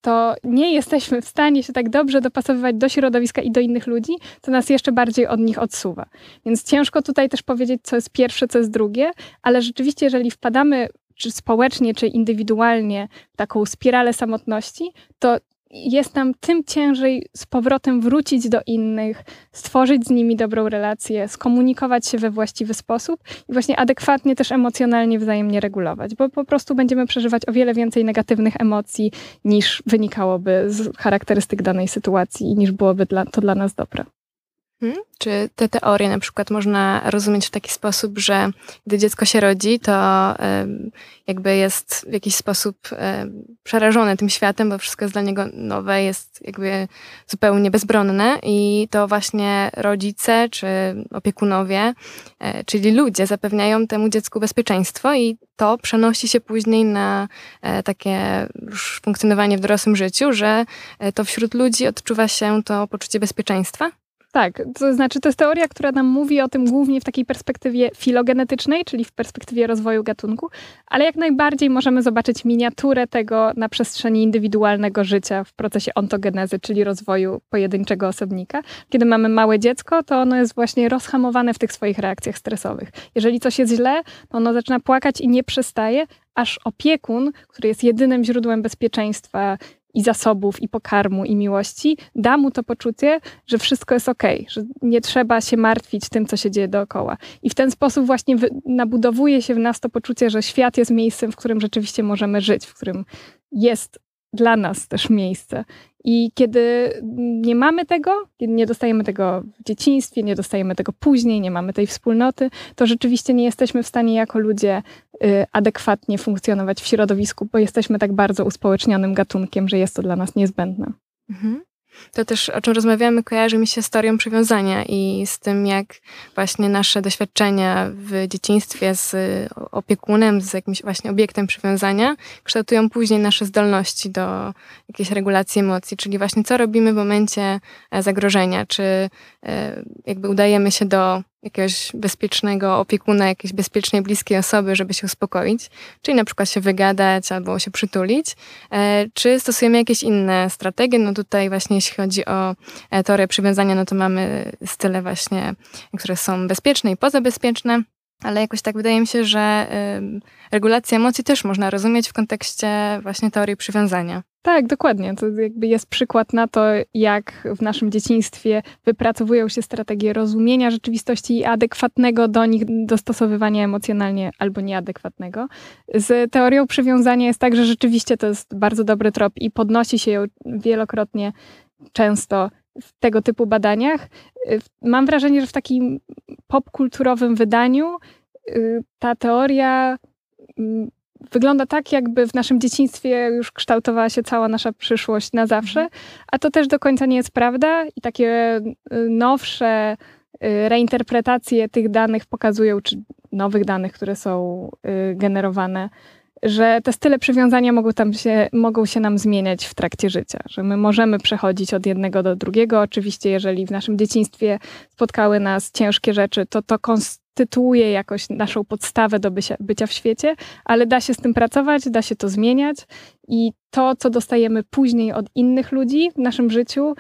S2: to nie jesteśmy w stanie się tak dobrze dopasowywać do środowiska i do innych ludzi, co nas jeszcze bardziej od nich odsuwa. Więc ciężko tutaj też powiedzieć, co jest pierwsze, co jest drugie, ale rzeczywiście, jeżeli wpadamy czy społecznie, czy indywidualnie w taką spiralę samotności, to jest nam tym ciężej z powrotem wrócić do innych, stworzyć z nimi dobrą relację, skomunikować się we właściwy sposób i właśnie adekwatnie też emocjonalnie wzajemnie regulować, bo po prostu będziemy przeżywać o wiele więcej negatywnych emocji niż wynikałoby z charakterystyk danej sytuacji i niż byłoby dla, to dla nas dobre.
S1: Hmm? Czy te teorie na przykład można rozumieć w taki sposób, że gdy dziecko się rodzi, to jakby jest w jakiś sposób przerażone tym światem, bo wszystko jest dla niego nowe, jest jakby zupełnie bezbronne i to właśnie rodzice czy opiekunowie, e, czyli ludzie zapewniają temu dziecku bezpieczeństwo i to przenosi się później na e, takie już funkcjonowanie w dorosłym życiu, że e, to wśród ludzi odczuwa się to poczucie bezpieczeństwa?
S2: Tak, to znaczy to jest teoria, która nam mówi o tym głównie w takiej perspektywie filogenetycznej, czyli w perspektywie rozwoju gatunku, ale jak najbardziej możemy zobaczyć miniaturę tego na przestrzeni indywidualnego życia w procesie ontogenezy, czyli rozwoju pojedynczego osobnika. Kiedy mamy małe dziecko, to ono jest właśnie rozhamowane w tych swoich reakcjach stresowych. Jeżeli coś jest źle, to ono zaczyna płakać i nie przestaje, aż opiekun, który jest jedynym źródłem bezpieczeństwa i zasobów, i pokarmu, i miłości, da mu to poczucie, że wszystko jest ok, że nie trzeba się martwić tym, co się dzieje dookoła. I w ten sposób właśnie nabudowuje się w nas to poczucie, że świat jest miejscem, w którym rzeczywiście możemy żyć, w którym jest dla nas też miejsce. I kiedy nie mamy tego, kiedy nie dostajemy tego w dzieciństwie, nie dostajemy tego później, nie mamy tej wspólnoty, to rzeczywiście nie jesteśmy w stanie jako ludzie y, adekwatnie funkcjonować w środowisku, bo jesteśmy tak bardzo uspołecznionym gatunkiem, że jest to dla nas niezbędne. Mhm
S1: to też, o czym rozmawiamy, kojarzy mi się z teorią przywiązania i z tym, jak właśnie nasze doświadczenia w dzieciństwie z opiekunem, z jakimś właśnie obiektem przywiązania kształtują później nasze zdolności do jakiejś regulacji emocji, czyli właśnie co robimy w momencie e, zagrożenia, czy e, jakby udajemy się do jakiegoś bezpiecznego opiekuna, jakiejś bezpiecznej, bliskiej osoby, żeby się uspokoić, czyli na przykład się wygadać albo się przytulić, e, czy stosujemy jakieś inne strategie. No tutaj właśnie jeśli chodzi o e, teorię przywiązania, no to mamy style właśnie, które są bezpieczne i pozabezpieczne, ale jakoś tak wydaje mi się, że regulację emocji też można rozumieć w kontekście właśnie teorii przywiązania.
S2: Tak, dokładnie. To jakby jest przykład na to, jak w naszym dzieciństwie wypracowują się strategie rozumienia rzeczywistości i adekwatnego do nich dostosowywania emocjonalnie albo nieadekwatnego. Z teorią przywiązania jest tak, że rzeczywiście to jest bardzo dobry trop i podnosi się ją wielokrotnie, często w tego typu badaniach. Mam wrażenie, że w takim popkulturowym wydaniu y, ta teoria mm, wygląda tak, jakby w naszym dzieciństwie już kształtowała się cała nasza przyszłość na zawsze, mhm. a to też do końca nie jest prawda i takie y, nowsze y, reinterpretacje tych danych pokazują, czy nowych danych, które są y, generowane, że te style przywiązania mogą, tam się, mogą się nam zmieniać w trakcie życia, że my możemy przechodzić od jednego do drugiego. Oczywiście, jeżeli w naszym dzieciństwie spotkały nas ciężkie rzeczy, to to konstytuuje jakoś naszą podstawę do bycia, bycia w świecie, ale da się z tym pracować, da się to zmieniać i to, co dostajemy później od innych ludzi w naszym życiu,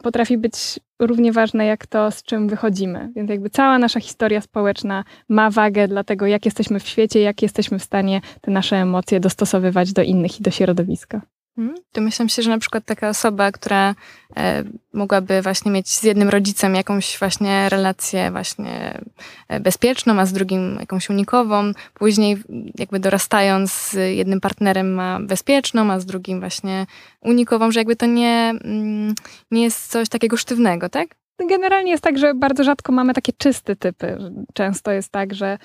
S2: potrafi być równie ważne jak to, z czym wychodzimy. Więc jakby cała nasza historia społeczna ma wagę dla tego, jak jesteśmy w świecie, jak jesteśmy w stanie te nasze emocje dostosowywać do innych i do środowiska.
S1: Mhm. To myślę się, że na przykład taka osoba, która e, mogłaby właśnie mieć z jednym rodzicem jakąś właśnie relację właśnie e, bezpieczną, a z drugim jakąś unikową, później jakby dorastając z jednym partnerem ma bezpieczną, a z drugim właśnie unikową, że jakby to nie, mm, nie jest coś takiego sztywnego, tak?
S2: Generalnie jest tak, że bardzo rzadko mamy takie czyste typy. Często jest tak, że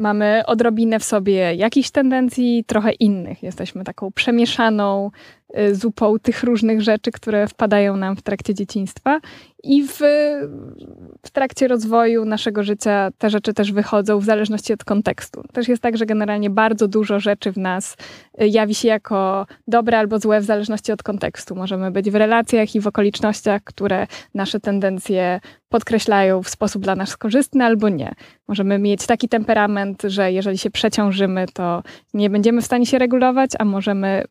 S2: mamy odrobinę w sobie jakichś tendencji, trochę innych. Jesteśmy taką przemieszaną Y, zupą tych różnych rzeczy, które wpadają nam w trakcie dzieciństwa. I w, w trakcie rozwoju naszego życia te rzeczy też wychodzą w zależności od kontekstu. Też jest tak, że generalnie bardzo dużo rzeczy w nas y, jawi się jako dobre albo złe w zależności od kontekstu. Możemy być w relacjach i w okolicznościach, które nasze tendencje podkreślają w sposób dla nas korzystny albo nie. Możemy mieć taki temperament, że jeżeli się przeciążymy, to nie będziemy w stanie się regulować, a możemy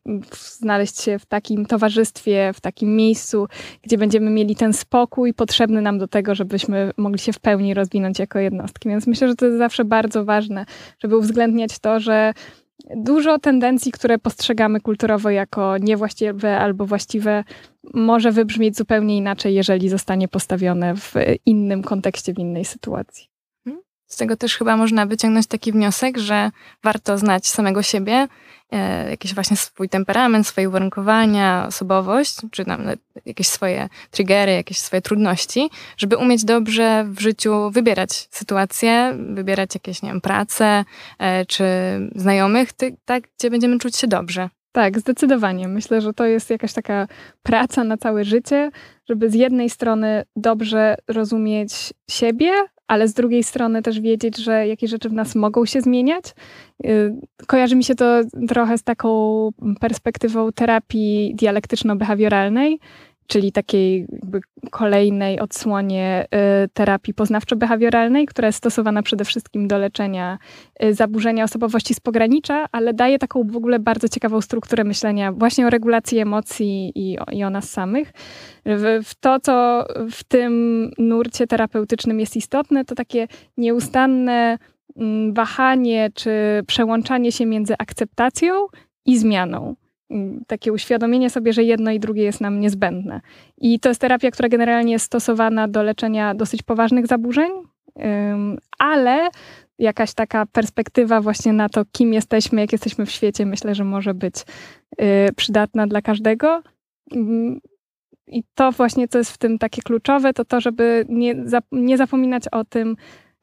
S2: znaleźć się się w takim towarzystwie, w takim miejscu, gdzie będziemy mieli ten spokój potrzebny nam do tego, żebyśmy mogli się w pełni rozwinąć jako jednostki. Więc myślę, że to jest zawsze bardzo ważne, żeby uwzględniać to, że dużo tendencji, które postrzegamy kulturowo jako niewłaściwe albo właściwe, może wybrzmieć zupełnie inaczej, jeżeli zostanie postawione w innym kontekście, w innej sytuacji.
S1: Z tego też chyba można wyciągnąć taki wniosek, że warto znać samego siebie, e, jakiś właśnie swój temperament, swoje uwarunkowania, osobowość, czy nawet jakieś swoje triggery, jakieś swoje trudności, żeby umieć dobrze w życiu wybierać sytuacje, wybierać jakieś, nie wiem, pracę, e, czy znajomych, tak, gdzie będziemy czuć się dobrze.
S2: Tak, zdecydowanie. Myślę, że to jest jakaś taka praca na całe życie, żeby z jednej strony dobrze rozumieć siebie, ale z drugiej strony też wiedzieć, że jakieś rzeczy w nas mogą się zmieniać. Y, kojarzy mi się to trochę z taką perspektywą terapii dialektyczno-behawioralnej, czyli takiej kolejnej odsłonie y, terapii poznawczo-behawioralnej, która jest stosowana przede wszystkim do leczenia y, zaburzenia osobowości z pogranicza, ale daje taką w ogóle bardzo ciekawą strukturę myślenia właśnie o regulacji emocji i o, i o nas samych. W, w to, co w tym nurcie terapeutycznym jest istotne, to takie nieustanne mm, wahanie czy przełączanie się między akceptacją i zmianą takie uświadomienie sobie, że jedno i drugie jest nam niezbędne. I to jest terapia, która generalnie jest stosowana do leczenia dosyć poważnych zaburzeń, ale jakaś taka perspektywa właśnie na to, kim jesteśmy, jak jesteśmy w świecie, myślę, że może być y, przydatna dla każdego. I to właśnie, co jest w tym takie kluczowe, to to, żeby nie, nie zapominać o tym,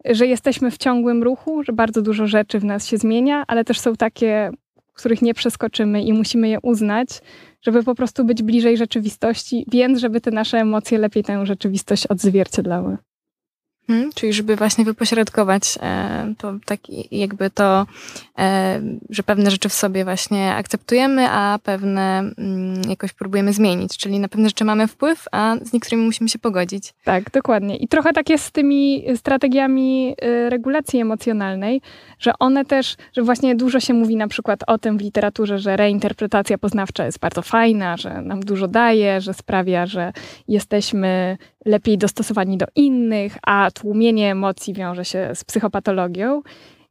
S2: że jesteśmy w ciągłym ruchu, że bardzo dużo rzeczy w nas się zmienia, ale też są takie których nie przeskoczymy i musimy je uznać, żeby po prostu być bliżej rzeczywistości, więc żeby te nasze emocje lepiej tę rzeczywistość odzwierciedlały.
S1: Hmm, czyli żeby właśnie wypośrodkować e, to tak jakby to, e, że pewne rzeczy w sobie właśnie akceptujemy, a pewne mm, jakoś próbujemy zmienić. Czyli na pewne rzeczy mamy wpływ, a z niektórymi musimy się pogodzić.
S2: Tak, dokładnie. I trochę tak jest z tymi strategiami y, regulacji emocjonalnej, że one też, że właśnie dużo się mówi na przykład o tym w literaturze, że reinterpretacja poznawcza jest bardzo fajna, że nam dużo daje, że sprawia, że jesteśmy lepiej dostosowani do innych, a tłumienie emocji wiąże się z psychopatologią.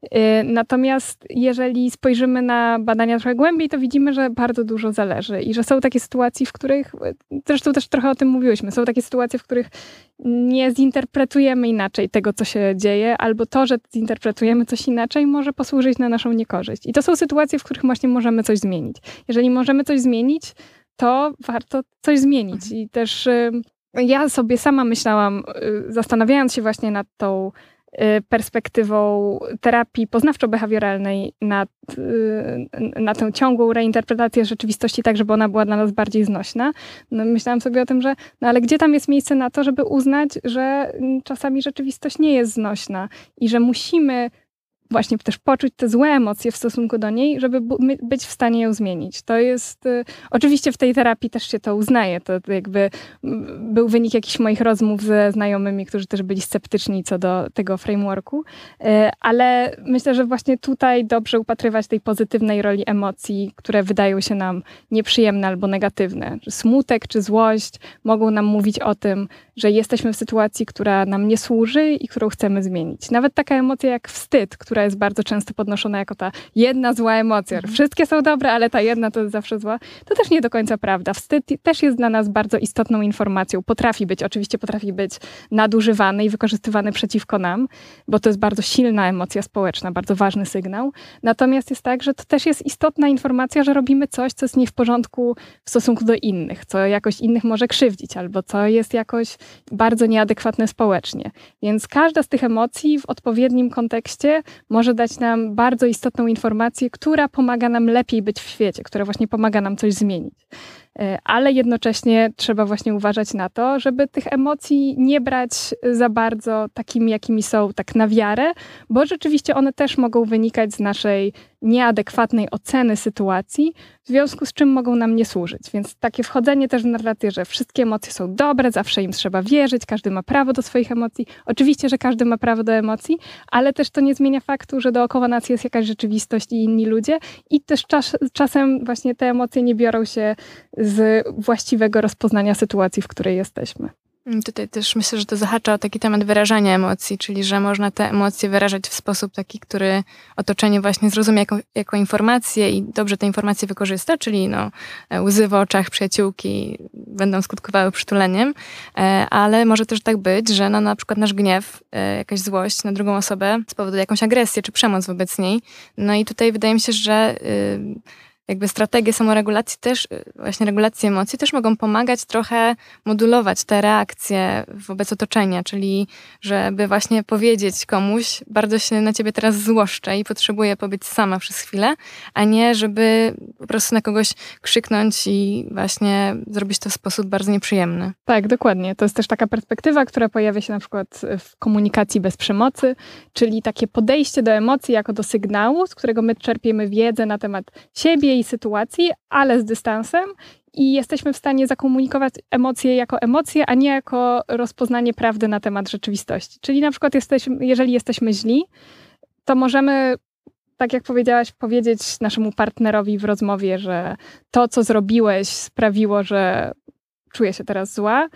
S2: Y, natomiast jeżeli spojrzymy na badania trochę głębiej, to widzimy, że bardzo dużo zależy i że są takie sytuacje, w których, zresztą też trochę o tym mówiłyśmy, są takie sytuacje, w których nie zinterpretujemy inaczej tego, co się dzieje, albo to, że zinterpretujemy coś inaczej, może posłużyć na naszą niekorzyść. I to są sytuacje, w których właśnie możemy coś zmienić. Jeżeli możemy coś zmienić, to warto coś zmienić. Mhm. I też ja sobie sama myślałam, y, zastanawiając się właśnie nad tą y, perspektywą terapii poznawczo-behawioralnej, nad, y, na tę ciągłą reinterpretację rzeczywistości, tak żeby ona była dla nas bardziej znośna. No, myślałam sobie o tym, że no ale gdzie tam jest miejsce na to, żeby uznać, że czasami rzeczywistość nie jest znośna i że musimy właśnie też poczuć te złe emocje w stosunku do niej, żeby być w stanie ją zmienić. To jest, y, oczywiście w tej terapii też się to uznaje, to jakby był wynik jakichś moich rozmów ze znajomymi, którzy też byli sceptyczni co do tego frameworku, y, ale myślę, że właśnie tutaj dobrze upatrywać tej pozytywnej roli emocji, które wydają się nam nieprzyjemne albo negatywne. Smutek czy złość mogą nam mówić o tym, że jesteśmy w sytuacji, która nam nie służy i którą chcemy zmienić. Nawet taka emocja jak wstyd, która jest bardzo często podnoszona jako ta jedna zła emocja. Mhm. Wszystkie są dobre, ale ta jedna to jest zawsze zła. To też nie do końca prawda. Wstyd też jest dla nas bardzo istotną informacją. Potrafi być, oczywiście potrafi być nadużywany i wykorzystywany przeciwko nam, bo to jest bardzo silna emocja społeczna, bardzo ważny sygnał. Natomiast jest tak, że to też jest istotna informacja, że robimy coś, co jest nie w porządku w stosunku do innych, co jakoś innych może krzywdzić, albo co jest jakoś bardzo nieadekwatne społecznie. Więc każda z tych emocji w odpowiednim kontekście może dać nam bardzo istotną informację, która pomaga nam lepiej być w świecie, która właśnie pomaga nam coś zmienić. E, ale jednocześnie trzeba właśnie uważać na to, żeby tych emocji nie brać za bardzo takimi, jakimi są, tak na wiarę, bo rzeczywiście one też mogą wynikać z naszej nieadekwatnej oceny sytuacji, w związku z czym mogą nam nie służyć. Więc takie wchodzenie też w narrację, że wszystkie emocje są dobre, zawsze im trzeba wierzyć, każdy ma prawo do swoich emocji. Oczywiście, że każdy ma prawo do emocji, ale też to nie zmienia faktu, że dookoła nas jest jakaś rzeczywistość i inni ludzie i też czas, czasem właśnie te emocje nie biorą się z właściwego rozpoznania sytuacji, w której jesteśmy.
S1: Mm, tutaj też myślę, że to zahacza o taki temat wyrażania emocji, czyli że można te emocje wyrażać w sposób taki, który otoczenie właśnie zrozumie jako, jako informację i dobrze te informacje wykorzysta, czyli no, e, łzy w oczach przyjaciółki będą skutkowały przytuleniem, e, ale może też tak być, że no, na przykład nasz gniew, e, jakaś złość na drugą osobę spowoduje jakąś agresję czy przemoc wobec niej. No i tutaj wydaje mi się, że jakby strategie samoregulacji też, y, właśnie regulacji emocji też mogą pomagać trochę modulować te reakcje wobec otoczenia, czyli żeby właśnie powiedzieć komuś, bardzo się na ciebie teraz złoszczę i potrzebuję pobyć sama przez chwilę, a nie żeby po prostu na kogoś krzyknąć i właśnie zrobić to w sposób bardzo nieprzyjemny.
S2: Tak, dokładnie. To jest też taka perspektywa, która pojawia się na przykład w komunikacji bez przemocy, czyli takie podejście do emocji jako do sygnału, z którego my czerpiemy wiedzę na temat siebie tej sytuacji, ale z dystansem i jesteśmy w stanie zakomunikować emocje jako emocje, a nie jako rozpoznanie prawdy na temat rzeczywistości. Czyli na przykład jesteśmy, jeżeli jesteśmy źli, to możemy, tak jak powiedziałaś, powiedzieć naszemu partnerowi w rozmowie, że to, co zrobiłeś, sprawiło, że czuję się teraz zła.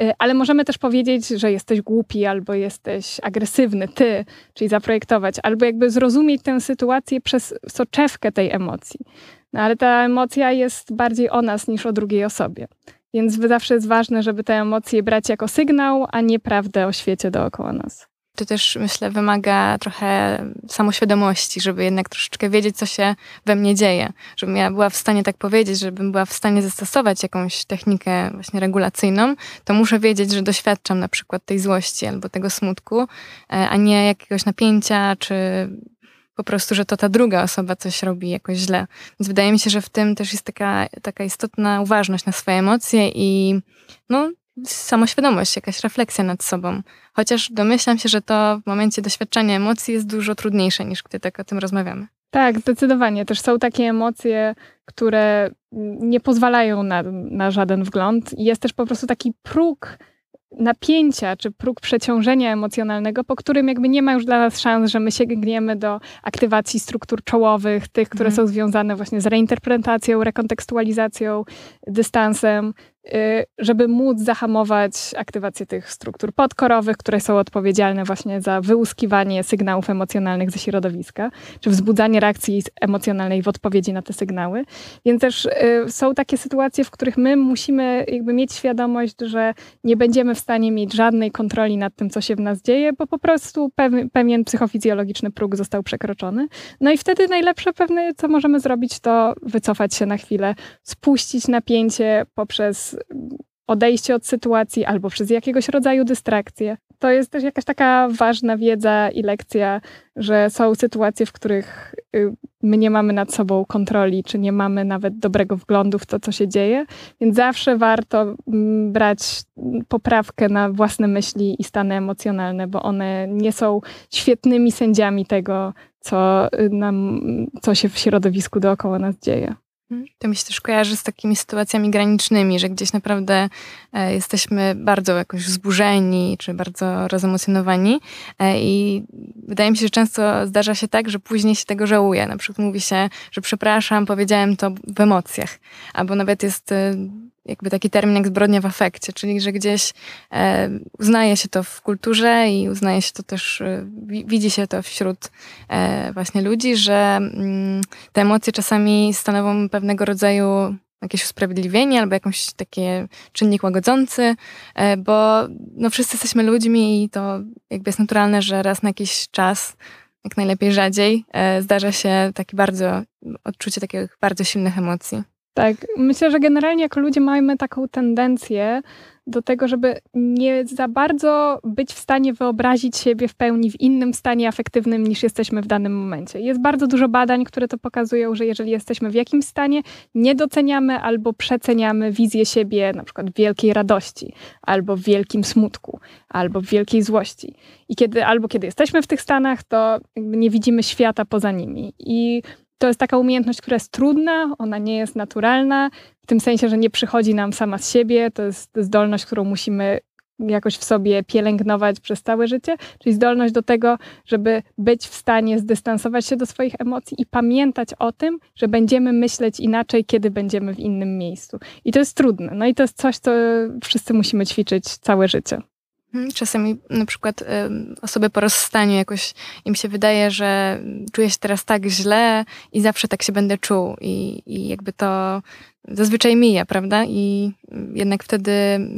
S2: Y, ale możemy też powiedzieć, że jesteś głupi albo jesteś agresywny, ty, czyli zaprojektować, albo jakby zrozumieć tę sytuację przez soczewkę tej emocji. No ale ta emocja jest bardziej o nas niż o drugiej osobie. Więc zawsze jest ważne, żeby te emocje brać jako sygnał, a nie prawdę o świecie dookoła nas.
S1: To też myślę wymaga trochę samoświadomości, żeby jednak troszeczkę wiedzieć, co się we mnie dzieje. Żebym ja była w stanie tak powiedzieć, żebym była w stanie zastosować jakąś technikę właśnie regulacyjną, to muszę wiedzieć, że doświadczam na przykład tej złości albo tego smutku, e, a nie jakiegoś napięcia czy po prostu, że to ta druga osoba coś robi jakoś źle. Więc wydaje mi się, że w tym też jest taka, taka istotna uważność na swoje emocje i no, samoświadomość, jakaś refleksja nad sobą. Chociaż domyślam się, że to w momencie doświadczania emocji jest dużo trudniejsze niż gdy tak o tym rozmawiamy.
S2: Tak, zdecydowanie. Też są takie emocje, które nie pozwalają na, na żaden wgląd. Jest też po prostu taki próg napięcia czy próg przeciążenia emocjonalnego, po którym jakby nie ma już dla nas szans, że my sięgniemy do aktywacji struktur czołowych, tych, które mm. są związane właśnie z reinterpretacją, rekontekstualizacją, dystansem, żeby móc zahamować aktywację tych struktur podkorowych, które są odpowiedzialne właśnie za wyłuskiwanie sygnałów emocjonalnych ze środowiska, czy wzbudzanie reakcji emocjonalnej w odpowiedzi na te sygnały. Więc też y, są takie sytuacje, w których my musimy jakby mieć świadomość, że nie będziemy w stanie mieć żadnej kontroli nad tym, co się w nas dzieje, bo po prostu pewien psychofizjologiczny próg został przekroczony. No i wtedy najlepsze pewne, co możemy zrobić, to wycofać się na chwilę, spuścić napięcie poprzez odejście od sytuacji albo przez jakiegoś rodzaju dystrakcję. to jest też jakaś taka ważna wiedza i lekcja, że są sytuacje, w których y, my nie mamy nad sobą kontroli, czy nie mamy nawet dobrego wglądu w to, co się dzieje, więc zawsze warto mm, brać poprawkę na własne myśli i stany emocjonalne, bo one nie są świetnymi sędziami tego, co, y, nam, co się w środowisku dookoła nas dzieje.
S1: Mhm. To mi się też kojarzy z takimi sytuacjami granicznymi, że gdzieś naprawdę e, jesteśmy bardzo jakoś wzburzeni, czy bardzo rozemocjonowani e, i wydaje mi się, że często zdarza się tak, że później się tego żałuje. Na przykład mówi się, że przepraszam, powiedziałem to w emocjach, albo nawet jest e, jakby taki termin jak zbrodnia w afekcie, czyli że gdzieś e, uznaje się to w kulturze i uznaje się to też, e, widzi się to wśród e, właśnie ludzi, że mm, te emocje czasami stanowią pewnego rodzaju jakieś usprawiedliwienie albo jakiś taki czynnik łagodzący, e, bo no, wszyscy jesteśmy ludźmi i to jakby jest naturalne, że raz na jakiś czas jak najlepiej rzadziej, e, zdarza się takie bardzo, odczucie takich bardzo silnych emocji.
S2: Tak, myślę, że generalnie jako ludzie mamy taką tendencję do tego, żeby nie za bardzo być w stanie wyobrazić siebie w pełni w innym stanie afektywnym niż jesteśmy w danym momencie. Jest bardzo dużo badań, które to pokazują, że jeżeli jesteśmy w jakimś stanie, nie doceniamy albo przeceniamy wizję siebie na przykład w wielkiej radości, albo w wielkim smutku, albo w wielkiej złości. I kiedy, albo kiedy jesteśmy w tych stanach, to nie widzimy świata poza nimi. I to jest taka umiejętność, która jest trudna, ona nie jest naturalna, w tym sensie, że nie przychodzi nam sama z siebie. To jest zdolność, którą musimy jakoś w sobie pielęgnować przez całe życie, czyli zdolność do tego, żeby być w stanie zdystansować się do swoich emocji i pamiętać o tym, że będziemy myśleć inaczej, kiedy będziemy w innym miejscu. I to jest trudne. No i to jest coś, co wszyscy musimy ćwiczyć całe życie.
S1: Mhm, czasami na przykład osoby po rozstaniu jakoś im się wydaje, że czuję się teraz tak źle i zawsze tak się będę czuł i, i jakby to zazwyczaj mija, prawda? I jednak wtedy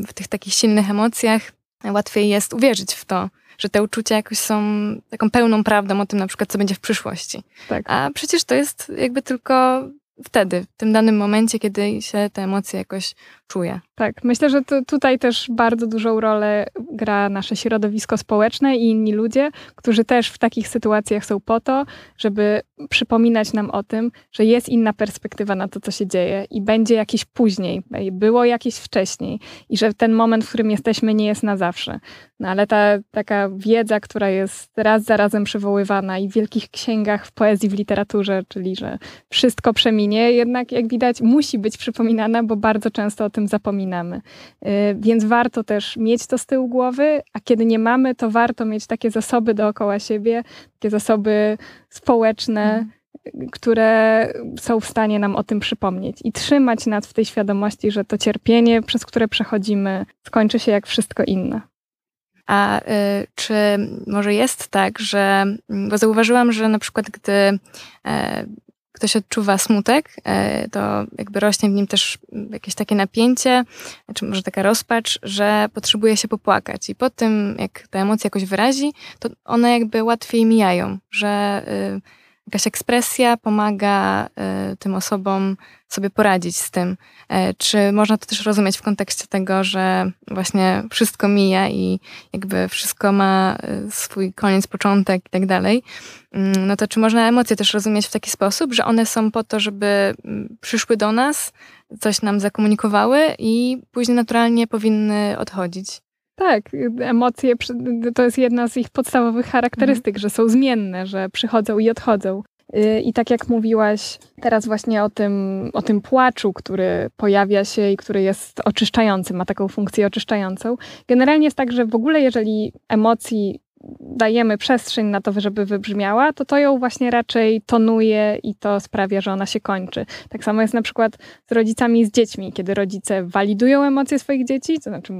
S1: w tych takich silnych emocjach łatwiej jest uwierzyć w to, że te uczucia jakoś są taką pełną prawdą o tym na przykład, co będzie w przyszłości. Tak. A przecież to jest jakby tylko wtedy, w tym danym momencie, kiedy się te emocje jakoś czuje.
S2: Tak, myślę, że tutaj też bardzo dużą rolę gra nasze środowisko społeczne i inni ludzie, którzy też w takich sytuacjach są po to, żeby przypominać nam o tym, że jest inna perspektywa na to, co się dzieje i będzie jakieś później, było jakieś wcześniej i że ten moment, w którym jesteśmy, nie jest na zawsze. No ale ta taka wiedza, która jest raz za razem przywoływana i w wielkich księgach, w poezji, w literaturze, czyli że wszystko przeminie, jednak jak widać musi być przypominana, bo bardzo często o tym zapominamy. Y, więc warto też mieć to z tyłu głowy, a kiedy nie mamy, to warto mieć takie zasoby dookoła siebie, takie zasoby społeczne, mhm które są w stanie nam o tym przypomnieć i trzymać nas w tej świadomości, że to cierpienie, przez które przechodzimy, skończy się jak wszystko inne.
S1: A y, czy może jest tak, że, bo zauważyłam, że na przykład gdy y, ktoś odczuwa smutek, y, to jakby rośnie w nim też jakieś takie napięcie, czy może taka rozpacz, że potrzebuje się popłakać. I po tym, jak ta emocja jakoś wyrazi, to one jakby łatwiej mijają, że jakaś ekspresja pomaga y, tym osobom sobie poradzić z tym. E, czy można to też rozumieć w kontekście tego, że właśnie wszystko mija i jakby wszystko ma y, swój koniec, początek i tak dalej? Mm, no to czy można emocje też rozumieć w taki sposób, że one są po to, żeby mm, przyszły do nas, coś nam zakomunikowały i później naturalnie powinny odchodzić?
S2: Tak, emocje to jest jedna z ich podstawowych charakterystyk, mhm. że są zmienne, że przychodzą i odchodzą. Y, I tak jak mówiłaś teraz właśnie o tym, o tym płaczu, który pojawia się i który jest oczyszczający, ma taką funkcję oczyszczającą. Generalnie jest tak, że w ogóle jeżeli emocji dajemy przestrzeń na to, żeby wybrzmiała, to to ją właśnie raczej tonuje i to sprawia, że ona się kończy. Tak samo jest na przykład z rodzicami i z dziećmi, kiedy rodzice walidują emocje swoich dzieci, to znaczy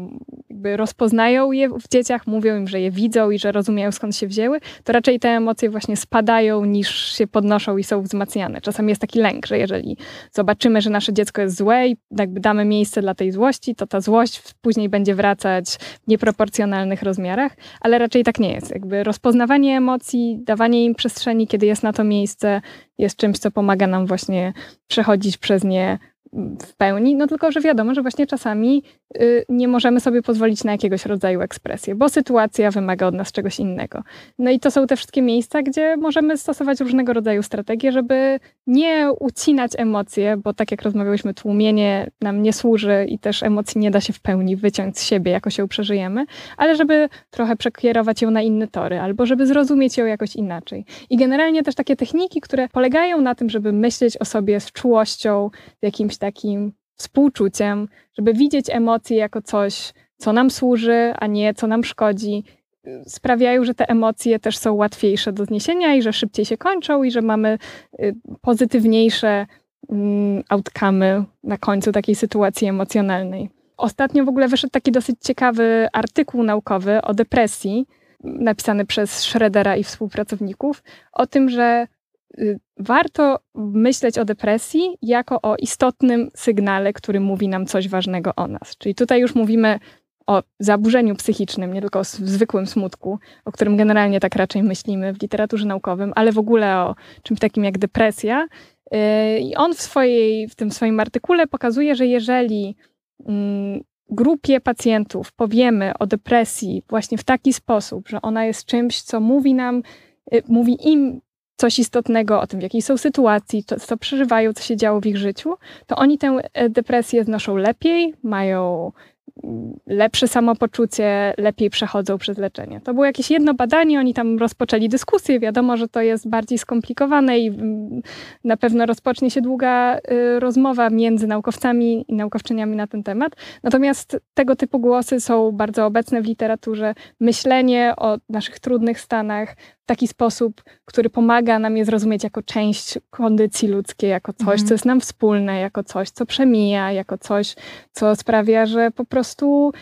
S2: jakby rozpoznają je w dzieciach, mówią im, że je widzą i że rozumieją skąd się wzięły, to raczej te emocje właśnie spadają niż się podnoszą i są wzmacniane. Czasami jest taki lęk, że jeżeli zobaczymy, że nasze dziecko jest złe i jakby damy miejsce dla tej złości, to ta złość później będzie wracać w nieproporcjonalnych rozmiarach, ale raczej tak nie jest. Jakby rozpoznawanie emocji, dawanie im przestrzeni, kiedy jest na to miejsce, jest czymś, co pomaga nam właśnie przechodzić przez nie w pełni, no tylko, że wiadomo, że właśnie czasami y, nie możemy sobie pozwolić na jakiegoś rodzaju ekspresję, bo sytuacja wymaga od nas czegoś innego. No i to są te wszystkie miejsca, gdzie możemy stosować różnego rodzaju strategie, żeby nie ucinać emocje, bo tak jak rozmawiałyśmy, tłumienie nam nie służy i też emocji nie da się w pełni wyciąć z siebie, jako się przeżyjemy, ale żeby trochę przekierować ją na inne tory, albo żeby zrozumieć ją jakoś inaczej. I generalnie też takie techniki, które polegają na tym, żeby myśleć o sobie z czułością, jakimś takim współczuciem, żeby widzieć emocje jako coś, co nam służy, a nie co nam szkodzi, sprawiają, że te emocje też są łatwiejsze do zniesienia i że szybciej się kończą i że mamy y, pozytywniejsze mm, outcome na końcu takiej sytuacji emocjonalnej. Ostatnio w ogóle wyszedł taki dosyć ciekawy artykuł naukowy o depresji, napisany przez Schroedera i współpracowników, o tym, że warto myśleć o depresji jako o istotnym sygnale, który mówi nam coś ważnego o nas. Czyli tutaj już mówimy o zaburzeniu psychicznym, nie tylko o zwykłym smutku, o którym generalnie tak raczej myślimy w literaturze naukowym, ale w ogóle o czymś takim jak depresja. Y, I on w, swojej, w tym swoim artykule pokazuje, że jeżeli mm, grupie pacjentów powiemy o depresji właśnie w taki sposób, że ona jest czymś, co mówi nam, y, mówi im coś istotnego o tym, w jakiej są sytuacji, to, co przeżywają, co się działo w ich życiu, to oni tę e, depresję znoszą lepiej, mają lepsze samopoczucie, lepiej przechodzą przez leczenie. To było jakieś jedno badanie, oni tam rozpoczęli dyskusję. Wiadomo, że to jest bardziej skomplikowane i mm, na pewno rozpocznie się długa y, rozmowa między naukowcami i naukowczyniami na ten temat. Natomiast tego typu głosy są bardzo obecne w literaturze. Myślenie o naszych trudnych stanach taki sposób, który pomaga nam je zrozumieć jako część kondycji ludzkiej, jako coś, mhm. co jest nam wspólne, jako coś, co przemija, jako coś, co sprawia, że po prostu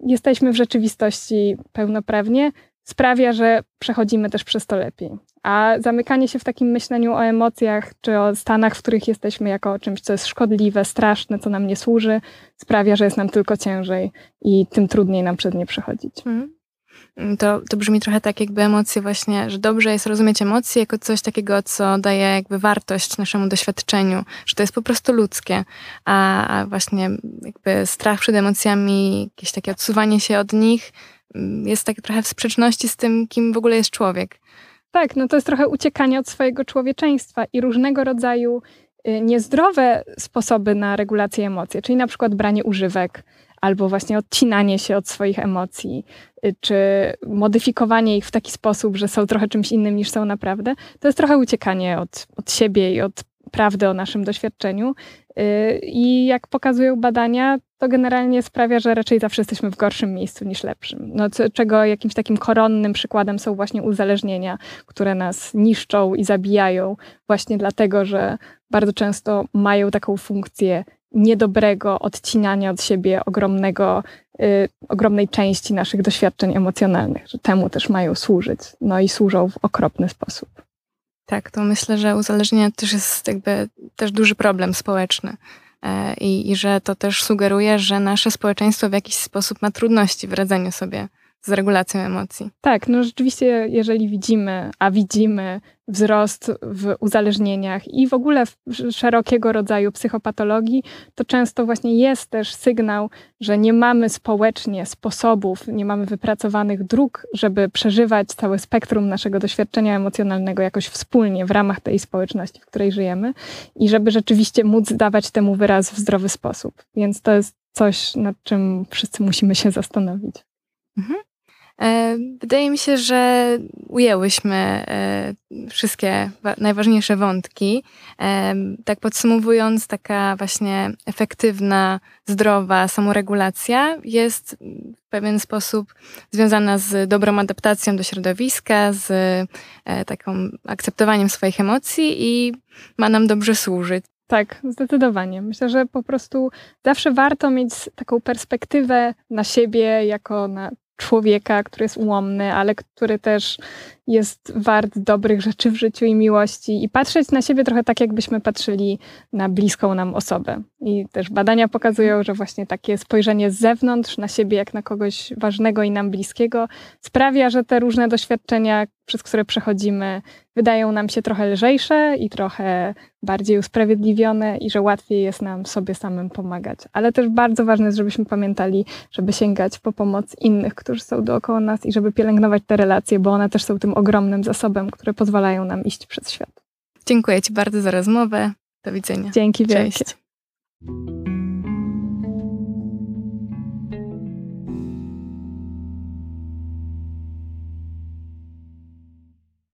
S2: jesteśmy w rzeczywistości pełnoprawnie, sprawia, że przechodzimy też przez to lepiej. A zamykanie się w takim myśleniu o emocjach czy o stanach, w których jesteśmy jako o czymś, co jest szkodliwe, straszne, co nam nie służy, sprawia, że jest nam tylko ciężej i tym trudniej nam przez nie przechodzić. Mhm.
S1: Mm, to, to brzmi trochę tak, jakby emocje właśnie, że dobrze jest rozumieć emocje jako coś takiego, co daje jakby wartość naszemu doświadczeniu, że to jest po prostu ludzkie, a, a właśnie jakby strach przed emocjami, jakieś takie odsuwanie się od nich mm, jest tak trochę w sprzeczności z tym, kim w ogóle jest człowiek.
S2: Tak, no to jest trochę uciekanie od swojego człowieczeństwa i różnego rodzaju y, niezdrowe sposoby na regulację emocji, czyli na przykład branie używek, albo właśnie odcinanie się od swoich emocji, y, czy modyfikowanie ich w taki sposób, że są trochę czymś innym niż są naprawdę, to jest trochę uciekanie od, od siebie i od prawdy o naszym doświadczeniu. Y, I jak pokazują badania, to generalnie sprawia, że raczej zawsze jesteśmy w gorszym miejscu niż lepszym. No, czego jakimś takim koronnym przykładem są właśnie uzależnienia, które nas niszczą i zabijają, właśnie dlatego, że bardzo często mają taką funkcję niedobrego odcinania od siebie ogromnego, y, ogromnej części naszych doświadczeń emocjonalnych, że temu też mają służyć. No i służą w okropny sposób.
S1: Tak, to myślę, że uzależnienie też jest jakby też duży problem społeczny. E, I, I że to też sugeruje, że nasze społeczeństwo w jakiś sposób ma trudności w radzeniu sobie z regulacją emocji.
S2: Tak, no rzeczywiście, jeżeli widzimy, a widzimy wzrost w uzależnieniach i w ogóle w szerokiego rodzaju psychopatologii, to często właśnie jest też sygnał, że nie mamy społecznie sposobów, nie mamy wypracowanych dróg, żeby przeżywać całe spektrum naszego doświadczenia emocjonalnego jakoś wspólnie w ramach tej społeczności, w której żyjemy i żeby rzeczywiście móc dawać temu wyraz w zdrowy sposób. Więc to jest coś, nad czym wszyscy musimy się zastanowić. Mhm.
S1: E, wydaje mi się, że ujęłyśmy e, wszystkie najważniejsze wątki. E, tak podsumowując, taka właśnie efektywna, zdrowa samoregulacja jest w pewien sposób związana z dobrą adaptacją do środowiska, z taką akceptowaniem swoich emocji i ma nam dobrze służyć.
S2: Tak, zdecydowanie. Myślę, że po prostu zawsze warto mieć taką perspektywę na siebie jako na człowieka, który jest ułomny, ale który też jest wart dobrych rzeczy w życiu i miłości i patrzeć na siebie trochę tak, jakbyśmy patrzyli na bliską nam osobę. I też badania pokazują, że właśnie takie spojrzenie z zewnątrz na siebie, jak na kogoś ważnego i nam bliskiego, sprawia, że te różne doświadczenia, przez które przechodzimy, wydają nam się trochę lżejsze i trochę bardziej usprawiedliwione i że łatwiej jest nam sobie samym pomagać. Ale też bardzo ważne jest, żebyśmy pamiętali, żeby sięgać po pomoc innych, którzy są dookoła nas i żeby pielęgnować te relacje, bo one też są tym ogromnym zasobem, które pozwalają nam iść przez świat.
S1: Dziękuję Ci bardzo za rozmowę. Do widzenia.
S2: Dzięki wielkie. Cześć.